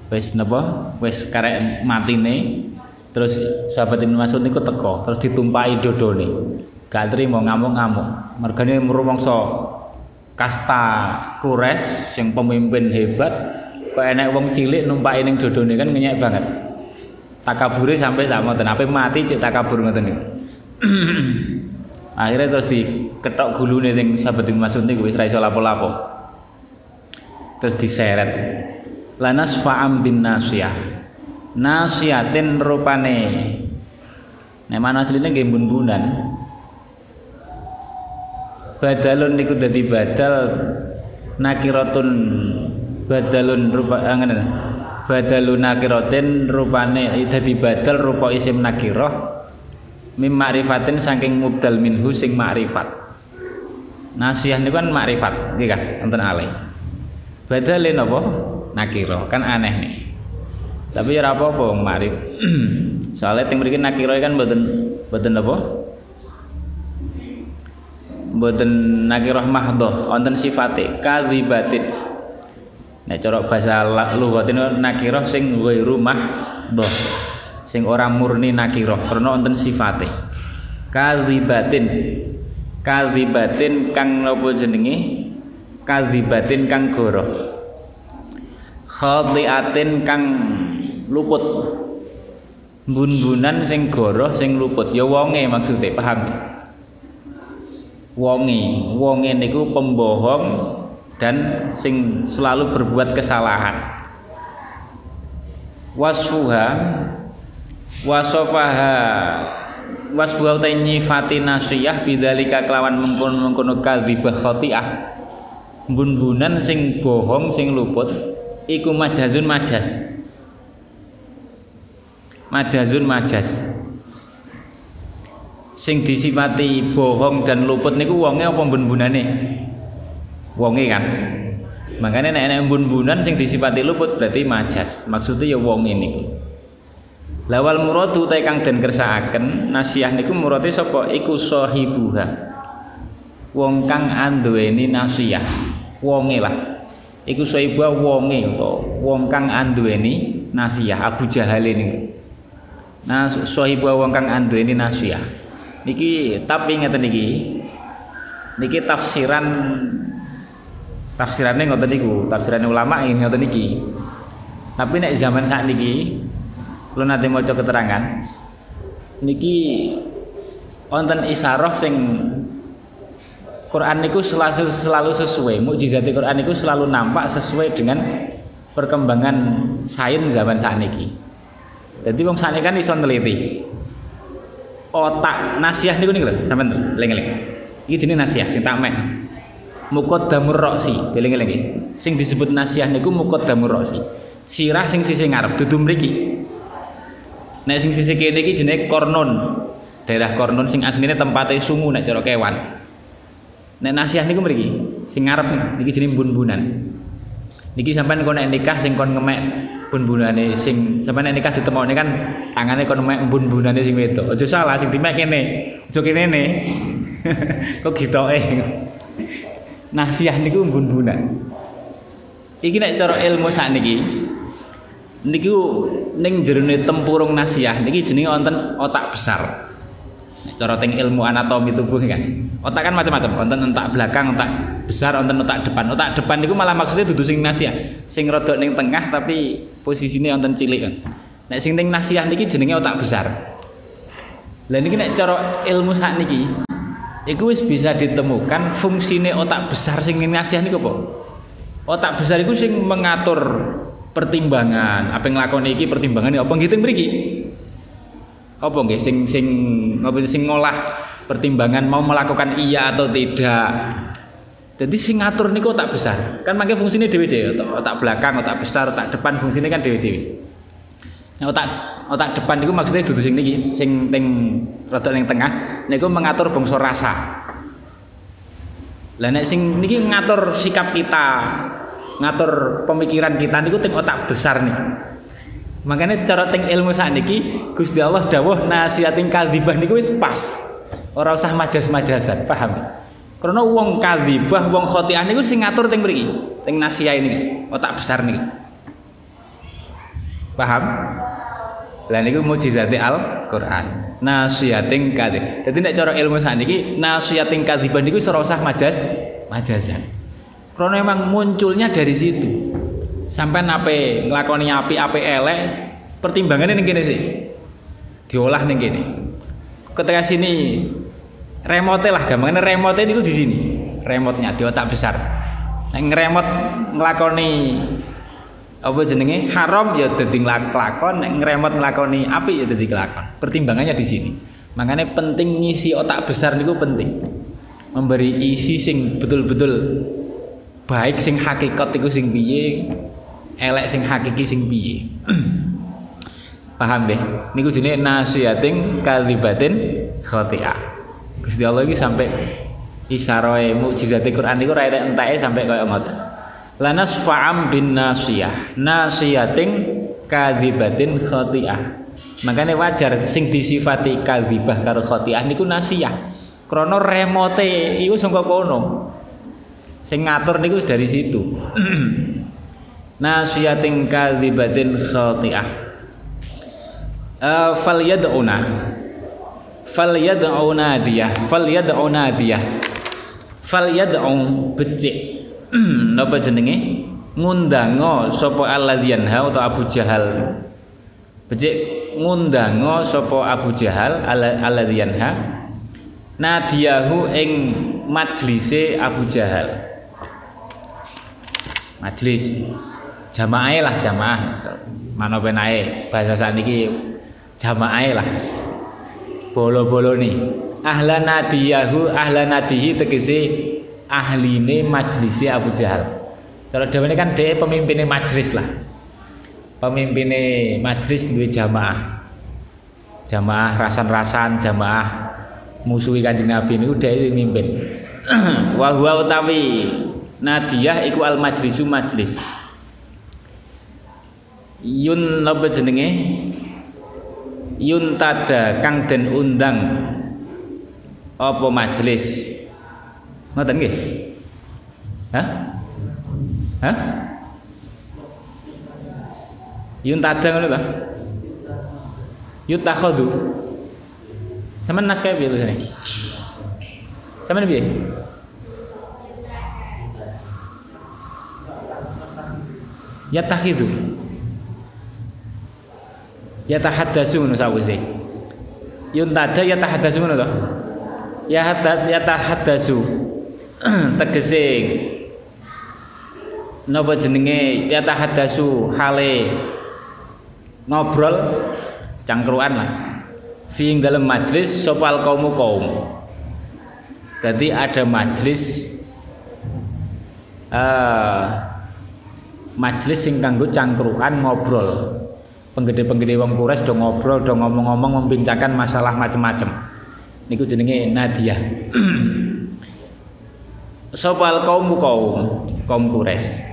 Wis napa? Wis karek matine. Terus sahabat Ibnu Mas'ud niku teko terus ditumpahi dodone. Gak trimo ngamuk-ngamuk. Mergane rumangsa kasta kures yang pemimpin hebat kok enek wong cilik numpaki ning dodone kan ngenyek banget. Takabure sampai sama ten ape mati cek takabur ngoten niku. Akhirnya terus diketok gulune ning sahabat Ibnu Mas'ud niku wis ra iso lapo-lapo. Terus diseret. Lanas fa'am bin nasiyah. Nasiyatin rupane. Nek mana asline nggih bun-bunan badalun niku dadi badal nakiratun badalun rupa ngene. Badalun nakiratin rupane dadi badal rupa isim nakirah mim ma'rifatin saking mubdal minhu sing ma'rifat nasiyah niku kan ma'rifat nggih kan wonten alih. Badale napa nakira kan aneh nih. Tapi ora apa-apa ma'rif soalnya teng mriki nakira kan mboten mboten apa? Mboten nakirah mahdhah wonten sifate kadzibatin. Nek cara bahasa lughatin nakirah sing ghairu mahdhah sing ora murni nakirah karena wonten sifate. Kadzibatin kadzibatin kang napa jenenge? Kadzibatin kang goroh khatiatin kang luput. Bun-bunan sing goroh sing luput. Ya wonge maksudnya paham ya? Wonge. Wonge niku pembohong dan sing selalu berbuat kesalahan. Wasfuha wasofaha wasfuha utai nyifati nasiyah bidzalika kelawan mengkono-mengkono kadzibah khati'ah bun-bunan sing bohong sing luput iku majazun majas majazun majas sing disifati bohong dan luput niku wonge apa bun-bunane wonge kan? Makanya nek nek bun-bunan sing disifati luput berarti majas maksudnya ya wong ini lawal muradu ta kang den kersakaken nasiah niku murate sapa? Iku sahibuha. Wong kang anduweni nasiah wonge lah. Iku sahibuha wonge utawa wong kang anduweni nasiah Abu Jahal ini. Nah sahibuha wong kang anduweni nasiah. Niki tapi ngeten niki. Niki tafsiran tafsirannya ngoten niku. Tafsiran ulama ini ngoten niki. Tapi nek zaman saat niki lu nanti mau keterangan. Niki wonten isaroh sing Quran niku selalu selalu sesuai. Mukjizat Quran niku selalu nampak sesuai dengan perkembangan sains zaman saat niki jadi wong saat kan iso neliti otak nasiah niku niku lho sampean eling-eling iki jenenge nasiah sing tak mek muqaddamur roksi eling-eling sing disebut nasiah niku muqaddamur roksi sirah sing sisi ngarep dudu mriki nek sing sisi kene iki jenenge kornon daerah kornon sing asline tempatnya sungu nek cara kewan. Nek nasiah niku mriki sing ngarep niki jenenge bun-bunan. Niki sampean kon nek nikah sing kon ngemek bun-bunane sing sampean nek nikah ditemokne kan tangane kon ngemek bun-bunane sing wedok. Aja salah sing dimek kene. Aja kene ne. Kok gitoke? Nasiah niku bun-bunan. Iki nek cara ilmu sakniki niku ning jerone tempurung nasiah niki jenenge wonten otak besar. Cara teng ilmu anatomi tubuh kan otak kan macam-macam wonten otak belakang otak besar wonten otak depan. Otak depan itu malah maksudnya dudu sing nasiah sing rodok ning tengah tapi posisinya wonten cilik kan. Nek sing ning nasiah niki jenenge otak besar. Lah niki nek cara ilmu niki iku wis bisa ditemukan fungsine otak besar sing ning nasiah niku apa? Otak besar iku sing mengatur pertimbangan apa yang nglakoni iki pertimbangan apa nggih teng mriki apa nggih sing sing apa sing ngolah pertimbangan mau melakukan iya atau tidak. Jadi sing ngatur niku otak besar. Kan mangke fungsinya dhewe-dhewe, otak, otak belakang, otak besar, otak depan fungsinya kan dhewe-dhewe. Nah, otak otak depan niku maksudnya dudu sing niki, sing teng rada ning tengah niku mengatur bangsa rasa. Lah nek sing niki ngatur sikap kita, ngatur pemikiran kita niku teng otak besar nih. Makanya cara teng ilmu saat niki Gusti Allah dawuh nasihatin kadzibah niku wis pas. Ora usah majas-majasan, paham? Karena wong kadzibah, wong khotiah niku sing ngatur teng mriki, teng nasihat ini, otak besar niki. Paham? Lah niku mujizate Al-Qur'an. Nasihatin kadzib. Dadi nek cara ilmu saat niki nasihatin kadzibah niku usah majas majasan. Karena memang munculnya dari situ. Sampai nape ngelakoni api api elek pertimbangannya nih gini sih. Diolah nih gini ketika sini remote lah gampangannya remote itu di sini. Remote-nya di otak besar. Nah, ngeremot ngelakoni apa jenenge? Haram ya dadi nglakon. Nek ngremot nglakoni api ya dadi kelakon pertimbangannya di sini. Makanya penting ngisi otak besar niku penting. Memberi isi sing betul-betul baik sing hakikat iku sing piye elek sing hakiki sing piye. Paham deh niku jenenge nasihatin kalibatin khoti'ah. Gusti Allah iki sampai isaroe mukjizat Quran niku ra entake sampai kaya ngoten. Lanas fa'am bin nasiyah nasihatin kadzibatin khoti'ah. Makanya wajar sing disifati kadzibah karo khoti'ah niku nasiyah. Krana remote iku saka kono sing ngatur niku dari situ. Nasiyatin kadzibatin khati'ah. Uh, falyad'una. Falyad'u nadiyah falyad'u nadiyah falyad'u becik. Napa jenenge? Ngundango sapa alladzyanha atau Abu Jahal. Becik ngundango sapa Abu Jahal alladzyanha nadiyahu ing majlise Abu Jahal majlis. Jamaah lah jamaah. Mana penae bahasa saat ini jamaah lah. Bolo-bolo nih ahla nadiyahu ahla nadihi tegese ahline majlisi Abu Jahal. Kalau ini kan dia pemimpinnya majlis lah. Pemimpinnya majlis dua jamaah. Jamaah rasan-rasan jamaah musuhi kanjeng Nabi udah itu mimpin. Wahwa utawi nadiyah iku al majlisu majlis. Yun apa jenenge? Yun tada kang den undang. Apa majelis ngoten nggih? Hah? Hah? Yun tada ngono ta? Yutakhadhu sampean naskah piye tulisane sampean piye yatakhidhu yatahaddatsu ngono sawise. Yuntada yatahaddatsu ngono to? Ya yatahaddatsu. Tegese. Napa jenenge? Yatahaddatsu hale. Ngobrol cangkruan lah. Fi dalam majlis sopal kaum kaum jadi ada majlis uh, majlis sing kanggo cangkruan ngobrol penggede-penggede wong kures do ngobrol do ngomong-ngomong membincangkan masalah macam-macam niku jenenge Nadia sopal kaum kaum kaum kures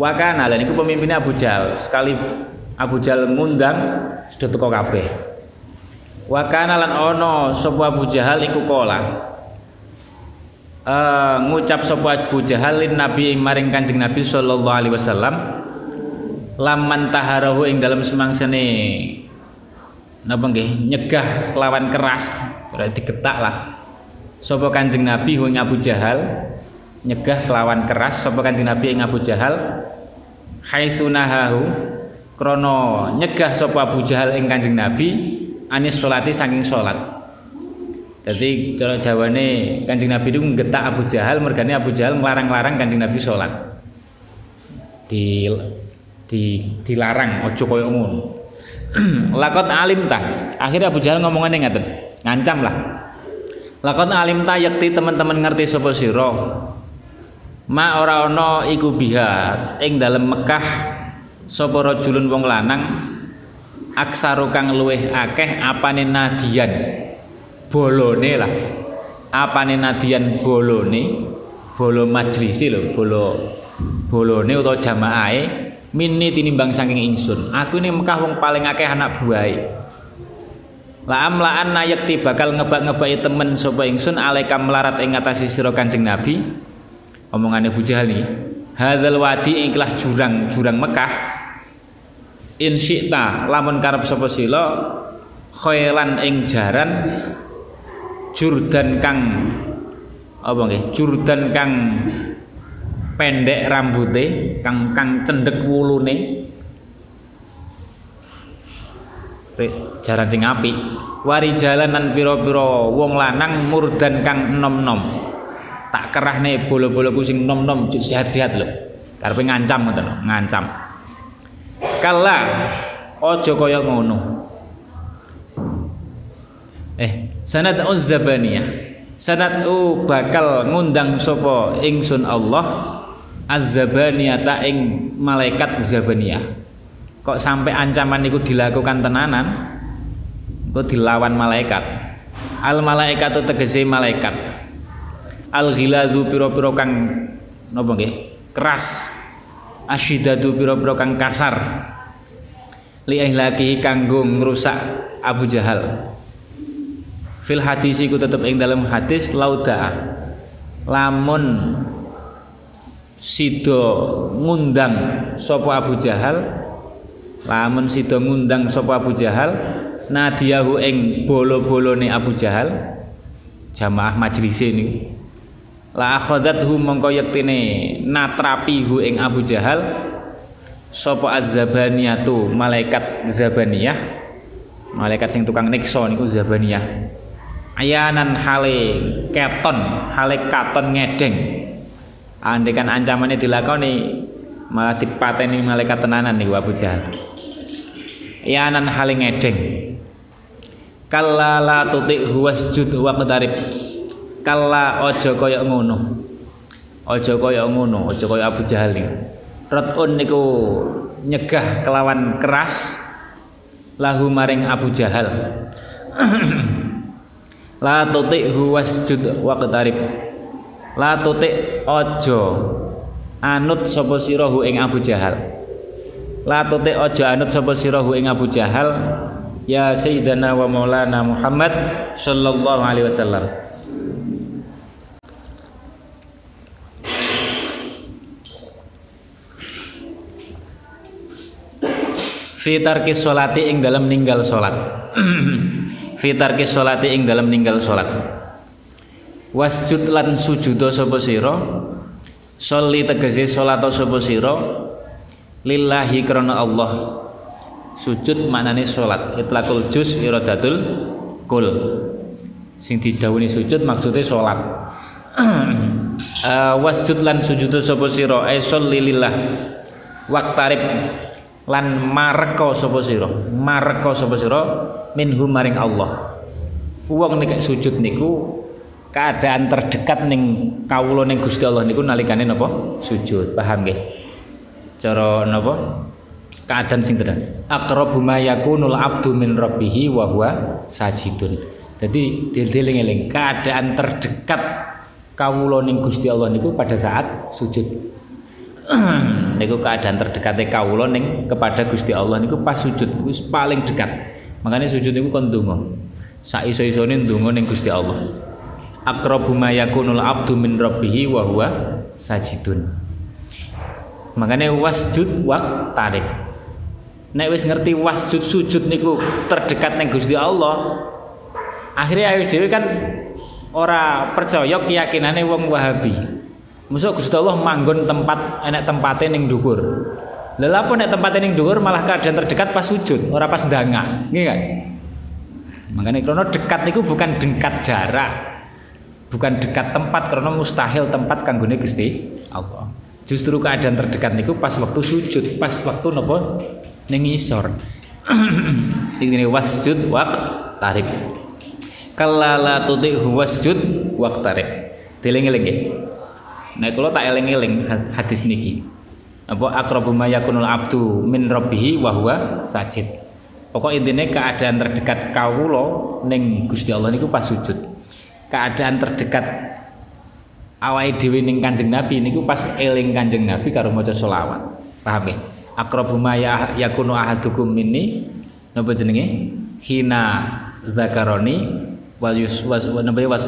Wakana lan iku pemimpinnya Abu Jahal. Sekali Abu Jahal ngundang sudah teko kabeh. Wakana lan ono sapa Abu Jahal iku kola. Uh, ngucap sapa Abu Jahal lin Nabi maring Kanjeng Nabi sallallahu alaihi wasallam laman taharahu ing dalam semangsane. Napa nggih? Nyegah kelawan keras. Berarti getak lah sapa Kanjeng Nabi ing Abu Jahal? Nyegah kelawan keras. Sapa Kanjeng Nabi ing Abu Jahal? Haisunahahu krono nyegah sapa Abu Jahal ing Kanjeng Nabi anis salati saking salat jadi cara jawane Kanjeng Nabi itu ngetak Abu Jahal mergane Abu Jahal ngelarang-larang Kanjeng Nabi sholat. Di di dilarang ojo koyo ngono. Lakot alim ta akhirnya Abu Jahal ngomongane ngaten ngancam lah. Lakon alim ta yakti teman-teman ngerti sapa. Ma ora ana iku biha ing dalem Mekah sapa rajulun wong lanang aksaru kang luweh akeh apane nadian bolone lah apane nadian bolone bolo majlisi lho bolo bolone utawa jamaahe mini tinimbang saking ingsun aku ini Mekah wong paling akeh anak buahe La amlaan nayekti bakal ngebak-ngebaki temen sapa ingsun alaika melarat ing ngatasi Nabi. Omongane Abu Jahal niki. Hadzal wadi ikhlas jurang jurang Mekah. In syi'ta lamun karep sapa sila khailan ing jaran jurdan kang apa nggih? Jurdan kang pendek rambute, kang kang cendek wulune, jaran sing apik. Wari jalanan pira-pira wong lanang murdan kang nom-nom tak kerahne bolo-boloku sing nom-nom sehat-sehat lho. Karepe ngancam ngoten ngancam. Kala aja kaya ngono eh sanad uzzabaniyah sanad u bakal ngundang sapa ingsun Allah azzabaniyah ta ing malaikat zabaniyah kok sampai ancaman itu dilakukan tenanan? Kok dilawan malaikat? Al malaikat itu tegese malaikat. Al ghilazu piro-piro kang napa nggih? Keras. Asyidadu piro-piro kang kasar. Li ihlaki kanggo ngrusak Abu Jahal fil hadis iku tetep ing dalam hadis lauda. Lamun sido ngundang sapa Abu Jahal lamun sida ngundang sapa Abu Jahal nadiyahu ing bolo-bolone Abu Jahal jamaah majlis ini la akhadathu mongko yektine natrapihu ing Abu Jahal sapa az-zabaniyatu malaikat zabaniyah. Malaikat sing tukang nikso niku zabaniyah ayanan hale keton hale katon ngedeng. Andekan ancamannya dilakoni malah dipateni malaikat tenanan nih Abu Jahal. Yanan haling ngedeng. Kalla la tuti wasjud wa qadarib kalla aja kaya ngono. Aja kaya ngono aja kaya Abu Jahal nih. Rotun niku nyegah kelawan keras. Lahu maring Abu Jahal la tuti wasjud wa qadarib la tuti aja anut sapa sirahu ing Abu Jahal. La tuti aja anut sapa sirahu ing Abu Jahal ya sayyidana wa maulana Muhammad sallallahu alaihi wasallam. Fi tarkis salati ing dalam ninggal salat fi tarkis salati ing dalam ninggal salat wasjud lan sujudo sapa sira Sholli tegese salat sapa sira lillahi krana Allah. Sujud maknane salat. Itlaqul juz iradatul kul. Sing didhawuhi sujud maksude salat. uh, wasjud lan sujud sapa sira ay sholli lillah. Waqtarib lan mareka sapa sira. Mareka sapa sira minhum maring Allah. Wong nek sujud niku keadaan terdekat ning kawula ning Gusti Allah niku nalikane napa? Sujud. Paham nggih? Cara napa? Keadaan sing tenan aqrabu ma yakunul abdu min rabbih wa huwa sajidun. Jadi dieling-eling keadaan terdekat kawula ning Gusti Allah niku pada saat sujud. Niku keadaan terdekatnya kawula ning kepada Gusti Allah niku pas sujud wis paling dekat. Makanya sujud niku kon donga. Sak iso-isone Gusti Allah. Aqrabu ma yakunul abdu min wa sajidun. Makanya wasjud waq tarik. Nek wis ngerti wasjud sujud niku terdekat ning Gusti Allah, akhirnya ayo dhewe kan ora percaya keyakinane wong Wahabi. Musuh Gusti Allah manggon tempat enek tempate ning dhuwur. Lha apa nek tempate ning dhuwur malah keadaan terdekat pas sujud, ora pas ndangak. Nggih kan? Makanya krono dekat niku bukan dekat jarak. Bukan dekat tempat karena mustahil tempat kanggone Gusti Allah. Justru keadaan terdekat niku pas waktu sujud, pas waktu nopo ning isor. Ini wasjud waq tarik. Kalala tudhihu wasjud waq tarik. Dieling-eling nggih. Nek kula tak eling-eling hadis niki. Apa aqrabu ma yakunul abdu min rabbih wa huwa sajid. Pokok intinya keadaan terdekat kawula ning Gusti Allah niku pas sujud. Keadaan terdekat awake dhewe ning Kanjeng Nabi niku pas eling Kanjeng Nabi karo maca selawat. Paham ya? Aqrabu ma ya, ahadukum minni napa jenenge? Hina zakaroni wa yus was napa wa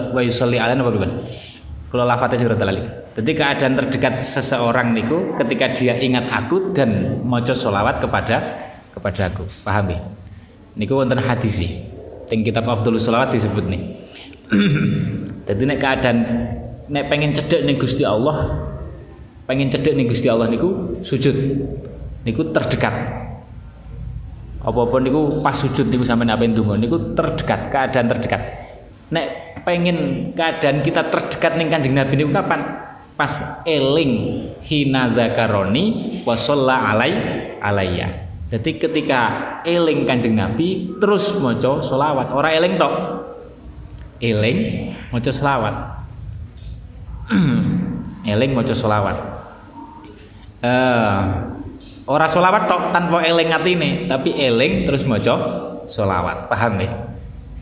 bukan? Kalau lafadznya surat lali. Jadi keadaan terdekat seseorang niku ketika dia ingat aku dan maca solawat kepada kepada aku. Paham ya? Niku wonten hadis sih. Teng kitab Abdul Solawat disebut nih. Jadi nek keadaan nek pengen cedek nih Gusti Allah, pengen cedek nih Gusti Allah niku sujud. Niku terdekat. Apa-apa niku pas sujud niku sampai apa ndonga niku terdekat, keadaan terdekat. Nek pengen keadaan kita terdekat nih Kanjeng Nabi niku kapan? Pas eling hina zakaroni wa alai alayya. Jadi ketika eling kanjeng Nabi terus moco solawat, orang eling tok, eling moco solawat, eling moco solawat. Uh, orang solawat tok tanpa eling ini, tapi eling terus moco solawat, paham ya?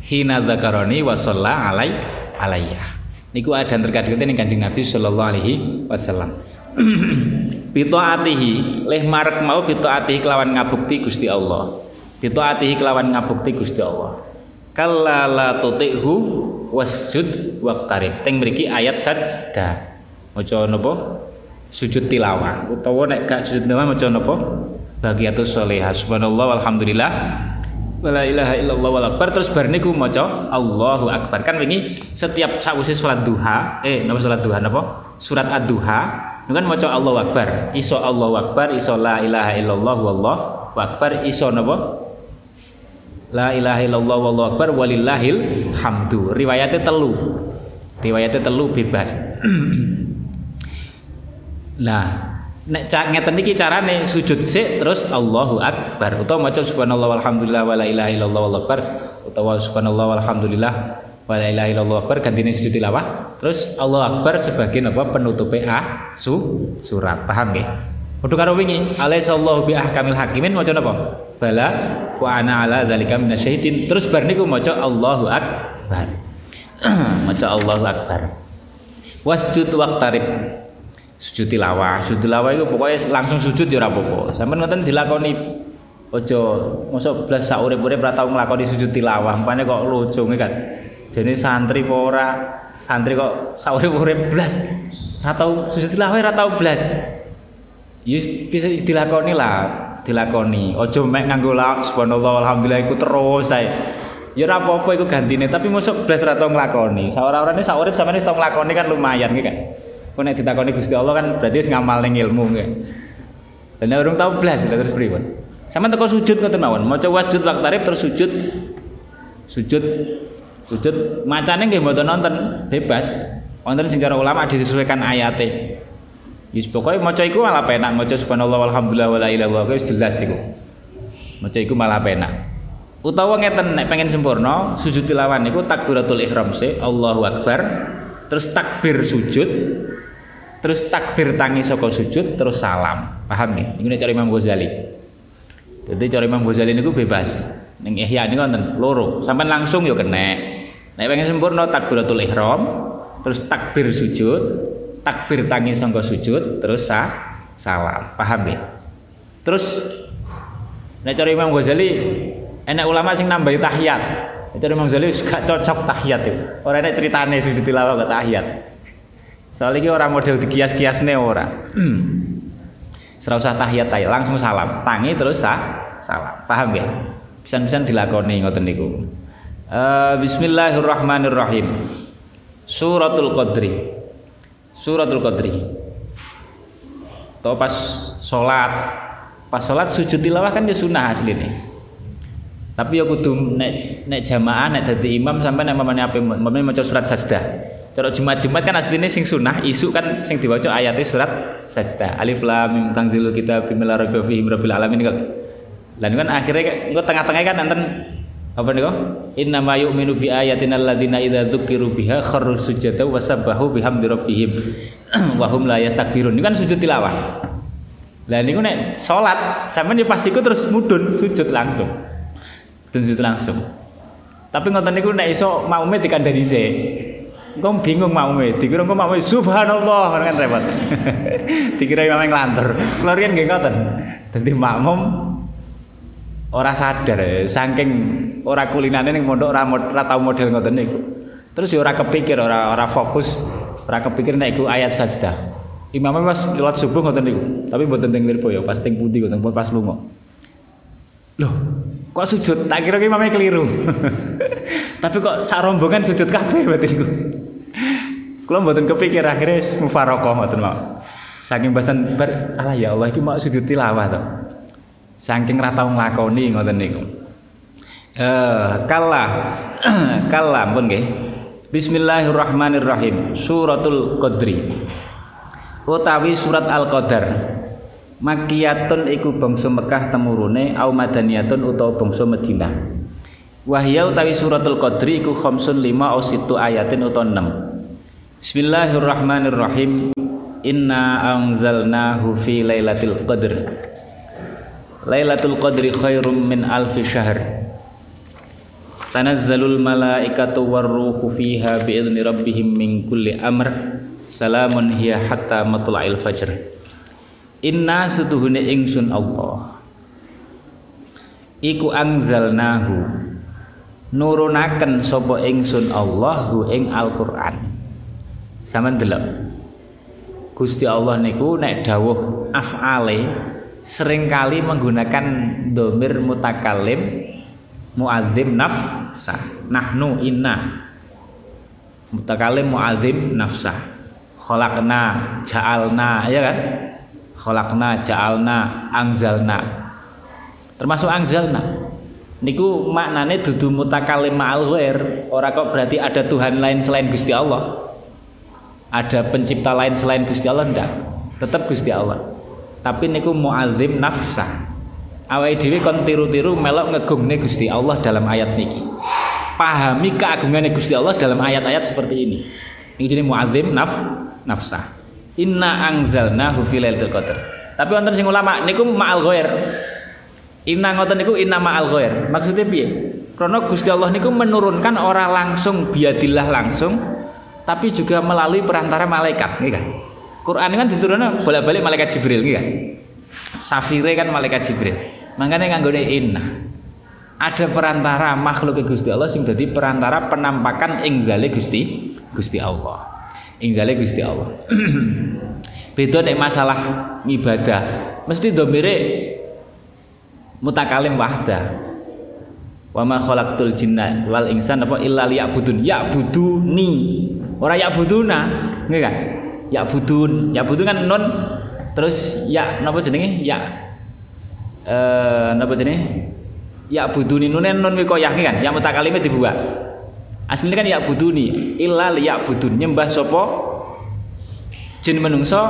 Hina zakaroni wa alai alayya. Niku ada terkait dengan kanjeng Nabi Shallallahu Alaihi Wasallam. atihi leh marek mau atihi kelawan ngabukti Gusti Allah. Atihi kelawan ngabukti Gusti Allah. Kallala tuti'hu wasjud waqtarib. Teng mriki ayat sajda. Maca napa? Sujud tilawah. Utawa nek gak sujud tilawah maca napa? Bagiatus sholihah subhanallah walhamdulillah wala ilaha illallah wal akbar terus bar niku maca Allahu akbar kan wingi setiap sawise salat duha eh napa salat duha napa surat ad-duha kan maca Allahu Akbar. Iso Allahu Akbar, iso la ilaha illallah wallahu akbar, iso napa? La ilaha illallah wallahu akbar walillahil hamdu. Riwayatnya telu. Riwayatnya telu bebas. nah, nek ngeten iki carane sujud sik terus Allahu Akbar. Utawa maca subhanallah walhamdulillah wala ilaha illallah wallahu akbar. Utawa subhanallah walhamdulillah wala ilaha illallah akbar gantine sujud tilawah. Terus Allah akbar sebagai apa? Penutup A su surat. Paham nggih? Padha karo wingi. Alaisallahu bi ahkamil hakimin maca napa? Bala wa ana ala dzalika minasyahidin. Terus bar niku maca Allahu akbar. Maca Allahu akbar. Wasjud waqtarib sujud tilawah. Sujud tilawah itu pokoknya langsung sujud ya ora apa-apa. Dilakoni aja mosok blas sak urip-urip ora tau nglakoni sujud tilawah. Mpane kok lucu kan jadi santri apa ora? Santri kok saurip-urip blas. Atau sujud tilawah ora tau blas. Yus bisa dilakoni lah dilakoni. Ojo mek nganggo la subhanallah alhamdulillah iku terus saya ya ora apa-apa iku gantine tapi mosok blas ora tau nglakoni. Saora-orane saurip sampeyan wis tau nglakoni kan lumayan gitu kan kok nek ditakoni Gusti Allah kan berarti ngamal ning ilmu nggih. Dan urung tau blas terus pripun? Sama teko sujud ngoten mawon? Maca wasjud waqtarib terus sujud. Sujud sujud. Macane nggih mboten nonton bebas. Wonten sing cara ulama disesuaikan ayate. Yus pokoknya maca iku malah penak. Maca subhanallah walhamdulillah wala ilaha illallah wis jelas iku. Maca iku malah penak. Utawa ngeten nek pengen sempurna sujud tilawan niku takbiratul ihram se Allahu akbar. Terus takbir sujud terus takbir tangi saka sujud terus salam. Paham? Iku nek cara Imam Ghazali. Jadi cara Imam Ghazali niku bebas. Ning Ihya niku wonten loro. Sampai langsung ya kena. Nek pengen sempurna takbiratul ihram, terus takbir sujud, takbir tangi sangka sujud, terus sah, salam. Paham ya? Terus nek cara Imam Ghazali enak ulama sing nambahi tahiyat. Cara Imam Ghazali gak cocok tahiyat itu. Ora enak ceritane sujud tilawah kok tahiyat. Soalnya ini orang model dikias-kiasne ora. Serah usah tahiyat tahiyat langsung salam. Tangi terus sah, salam. Paham ya? Bisa-bisa dilakoni ngoten niku. Uh, Bismillahirrahmanirrahim. Suratul Qadri. Suratul Qadri. Tau pas sholat, pas sholat sujud tilawah kan ya sunnah asli nih. Tapi ya kudu nek nek jamaah nek dadi imam sampai nek mamane ape mamane maca surat sajdah. Cara Jumat-Jumat kan aslinya sing sunnah, isu kan sing diwaca ayatnya surat sajdah. Alif lam mim tanzilul kitab bimila rabbil fihim rabbil alamin kan. Lan kan akhirnya engko tengah-tengah kan enten apa nih kok? Inna ma yu'minu bi ayatina alladziina idza dzukiru biha kharru sujada wa sabbahu bihamdi rabbihim wa hum la yastakbirun. Ini kan sujud tilawah. Lah niku nek salat sampean ya pas terus mudun sujud langsung. Dan sujud langsung. Tapi ngoten niku nek iso makmume dikandani se. Engko bingung makmume, dikira engko makmume subhanallah kan repot. dikira imam nglantur. Kula riyen nggih ngoten. Dadi makmum sadar saking ora kulinane ning mondok ora ora model ngoten niku. Terus ya kepikir, ora ora fokus, ora kepikir nek ayat sajdah. Imamnya pas lewat subuh ngoten niku, tapi mboten teng lirpo ya, pas teng pundi ngoten pas lunga. Loh, kok sujud? Tak kira imamnya keliru. tapi kok sak rombongan sujud kabeh batinku. Kula mboten kepikir akhirnya mufarokoh ngoten mau. Saking bahasan ber, alah ya Allah iki mau sujud tilawah to. Saking ra tau nglakoni ngoten niku. Eh, kalah. kalah pun nggih. Bismillahirrahmanirrahim. Suratul Qadri. Utawi surat Al-Qadar. Makiyatun iku bangsa Mekah temurune au madaniyatun utawa bangsa Madinah. Wahya utawi suratul Qadri iku khamsun lima au situ ayatin utawa 6. Bismillahirrahmanirrahim. Inna anzalnahu fi lailatul qadr. Lailatul Qadri khairum min alfi syahr. Tanazzalul malaikatu warruhu fiha biidzni rabbihim min kulli amr. Salamun hiya hatta matla'il fajr. Inna setuhune ingsun Allah. Iku anzalnahu. Nurunaken sapa ingsun Allahu ing Al-Qur'an. Sampeyan delok. Gusti Allah niku nek dawuh af'ale sering kali menggunakan domir mutakalim muadzim nafsah. Nahnu inna. Mutakalim muadzim nafsah. Khalaqna ja'alna ya kan? Khalaqna ja'alna angzalna termasuk angzalna niku maknane dudu mutakalim ma'al ghair. Ora kok berarti ada Tuhan lain selain Gusti Allah ada pencipta lain selain Gusti Allah? Ndak. Tetap Gusti Allah. Tapi niku muadzim nafsah. Awake dhewe kon tiru-tiru melok ngegungne Gusti Allah dalam ayat niki. Pahami keagungannya Gusti Allah dalam ayat-ayat seperti ini. Ini jadi muadzim naf nafsah. Inna anzalnahu fi lailatul qadar. Tapi wonten sing ulama niku ma'al ghair. Inna ngoten niku inna ma'al ghair. Maksudnya piye? Karena Gusti Allah niku menurunkan orang langsung biadillah langsung tapi juga melalui perantara malaikat nggih kan? Quran kan diturunkan bolak-balik malaikat Jibril kan? Safire kan malaikat Jibril. Makanya nganggone inna. Ada perantara makhluk Gusti Allah sing dadi perantara penampakan ing zale Gusti Gusti Allah. Ing zale Gusti Allah. Beda nek masalah ibadah. Mesti domire mutakalim wahda wa ma khalaqtul jinna wal insan apa illa liya'budun. Ya'buduni. Ora ya'buduna nggih kan? Ya budun ya budun kan non. Terus ya napa jenenge? Ya. Eh napa jenenge? Ya buduni nun non wikoyah kan? Ya mutakalime dibuat aslinya kan ya buduni illa ya budun nyembah sopo jin menungso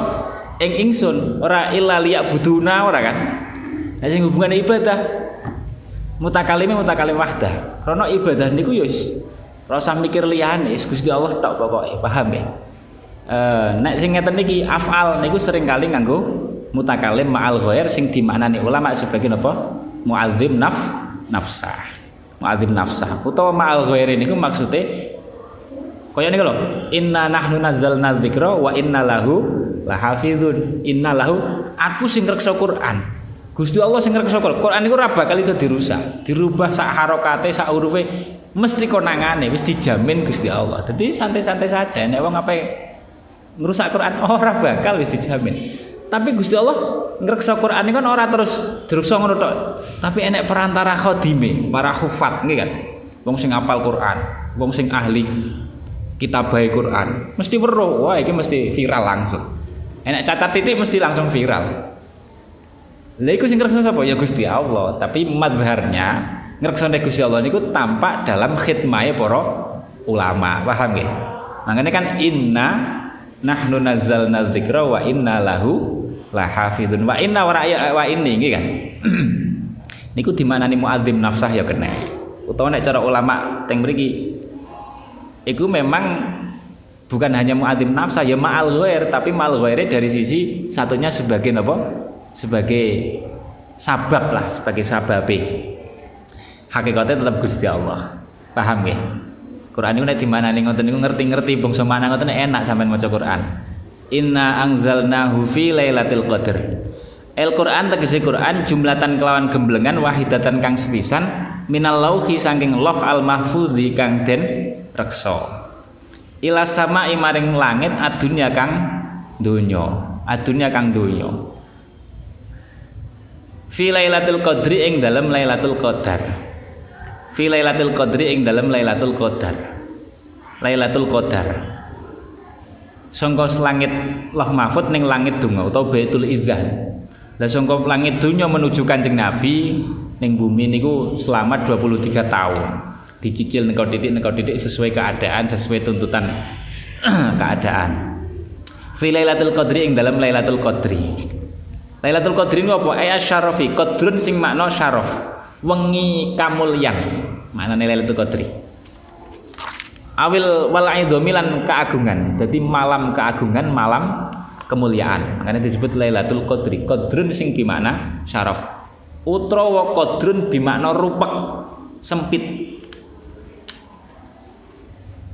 ing ingsun. Ora illa ya buduna ora kan? Nah sing hubungan ibadah mutakalime mutakalim wahdah. Karena ibadah niku yo wis rasa mikir liyane Gusti Allah tok pokoke paham ya? Eh, nek sing ngeten niki afal niku sering kali nganggo mutakalim ma'al ghair sing dimaknani ulama sebagai napa? Muadzim naf nafsah. Muadzim nafsah. Utawa ma'al ghair niku maksude kaya niku lho inna nahnu nazzalna dzikra wa inna lahu lahafizun. Inna lahu aku sing ngrekso Quran. Gusti Allah sing ngrekso Quran. Quran iku ora bakal iso dirusak. Dirubah sak harokate, sak hurufe mesti konangane wis dijamin Gusti Allah. Jadi santai-santai saja nek wong apa ngrusak Quran ora bakal wis dijamin. Tapi Gusti Allah ngrekso Quran kan ora terus diruksa ngono tok. Tapi enek perantara khodime, para hufat nggih kan. Wong sing hafal Quran, wong sing ahli kitabah Quran, mesti weruh, wah iki mesti viral langsung. Enek cacat titik mesti langsung viral. Lha iku sing ngrekso sapa? Ya Gusti Allah. Tapi madharnya ngreksone Gusti Allah niku tampak dalam khidmahe para ulama. Paham nggih? Makanya kan inna nahnu nazzalna dzikra wa inna lahu lahafidun wa inna wa ra'ya wa inni nggih kan. niku dimanani muadzim nafsah ya kena. Utawa nek cara ulama teng mriki iku memang bukan hanya muadzim nafsah ya ma'al ghair tapi ma'al ghaire dari sisi satunya sebagai apa? Sebagai sabab lah sebagai sababe. Hakikatnya tetap Gusti Allah. Paham ya Quran itu di mana nih ngoten niku ngerti-ngerti bangsa mana ngoten enak sampean maca Quran. Inna angzalnahu fi lailatul qadar El Quran tegese Quran jumlatan kelawan gemblengan wahidatan kang sepisan minal lauhi saking loh al mahfudzi kang den reksa. Ila sama imaring langit adunya kang donya. Adunya kang donya fi lailatul qadri ing dalam lailatul qadar. Fi lailatul qadri ing dalam lailatul qadar. Lailatul qadar. Sangka langit loh mahfud ning langit donga utawa baitul izzah. Lah sangka langit dunya menuju kanjeng nabi ning bumi niku selamat 23 tahun. Dicicil nek titik nek titik sesuai keadaan sesuai tuntutan keadaan. Fi lailatul qadri ing dalam lailatul qadri Lailatul Qadri itu apa? Ayat syarafi, qadrun sing makna syaraf. Wengi kamulyan. Maknane Lailatul Qadri. Awil wal lan keagungan. Jadi malam keagungan, malam kemuliaan. Makanya disebut Lailatul Qadri. Qadrun sing mana? syaraf. Utrawa qadrun bimakna rupek, sempit.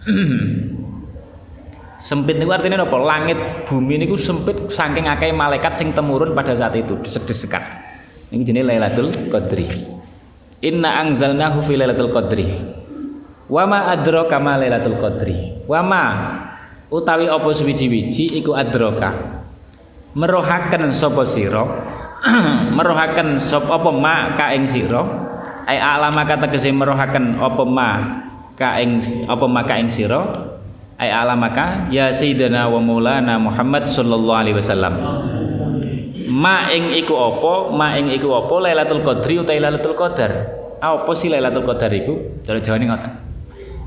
Sempit niku artinya apa? Langit bumi niku sempit saking akeh malaikat sing temurun pada saat itu desek-desekan. Ini jenis Lailatul Qadri. Inna anzalnahu fi Lailatul Qadri. Wa ma adraka ma Lailatul Qadri. Wa utawi apa suwiji-wiji iku adraka. Merohaken sapa sira? merohaken sapa apa ma ka ing sira? Ai alama kata kese merohaken apa ma ka ing apa ma ka sira? Ay alamaka? Ya sayyidina wa maulana Muhammad sallallahu alaihi wasallam. Ma ing iku apa? Ma ing iku apa? Lailatul Qadri utawa Lailatul Qadar? Apa sih Lailatul Qadar iku? Cara jawane ngoten.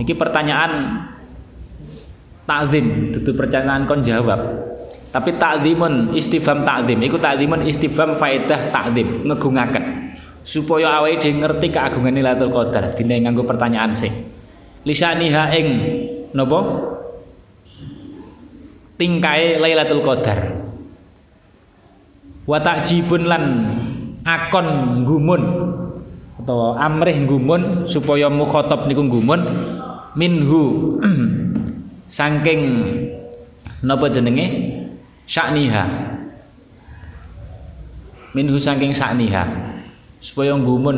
Iki pertanyaan takzim dudu pertanyaan kon jawab. Tapi takzimun istifham takzim iku takzimun istifham faedah takzim ngegungaken. Supaya awake dhewe ngerti keagungan Lailatul Qadar dine nganggo pertanyaan sing lisaniha ing napa tingkai Lailatul Qadar. Wa ta'jibun lan akon gumun atau amrih gumun supaya mukhatab niku gumun minhu saking napa jenenge? Sya'niha. Minhu saking sya'niha. Supaya gumun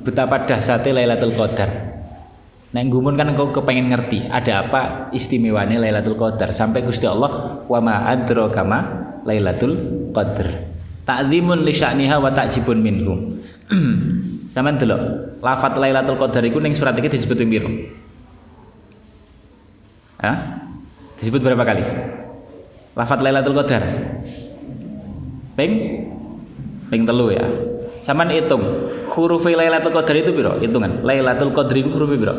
betapa dahsyate Lailatul Qadar Nek gumun kan kau kepengen ngerti ada apa istimewanya Lailatul Qadar sampai Gusti Allah wa ma adraka ma Lailatul Qadar. Ta'zimun li sya'niha wa ta'jibun minhum. Sampeyan delok, lafat Lailatul Qadar iku ning surat iki disebut piro? Hah? Disebut berapa kali? Lafat Lailatul Qadar. Ping ping telu ya. Saman hitung huruf Lailatul Qadar itu piro? Hitungan. Lailatul Qadar itu huruf piro?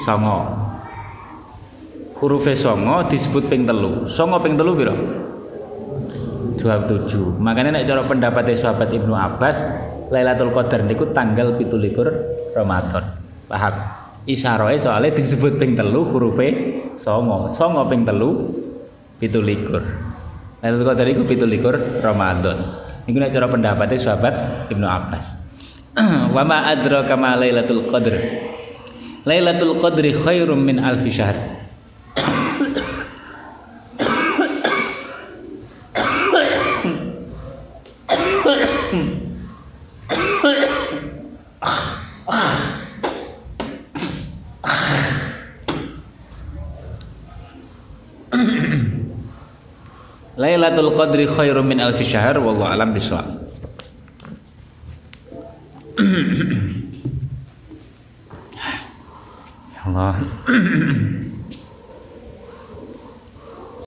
songo. Huruf songo disebut ping telu. Songo ping telu biro 27 makanya nek cara pendapatnya sahabat Ibnu Abbas Lailatul Qadar niku tanggal 17 Ramadan. Paham? Isaroe soalnya disebut ping telu huruf songo. Songo ping telu pitulikur. Lailatul Qadar iku pitulikur Ramadan niku nek cara pendapatnya sahabat Ibnu Abbas wa ma adraka ma Lailatul Qadar Lailatul Qadri khairum min alfi syahr. Lailatul Qadri khairum min alfi syahr wallahu alam bisawab. ya Allah.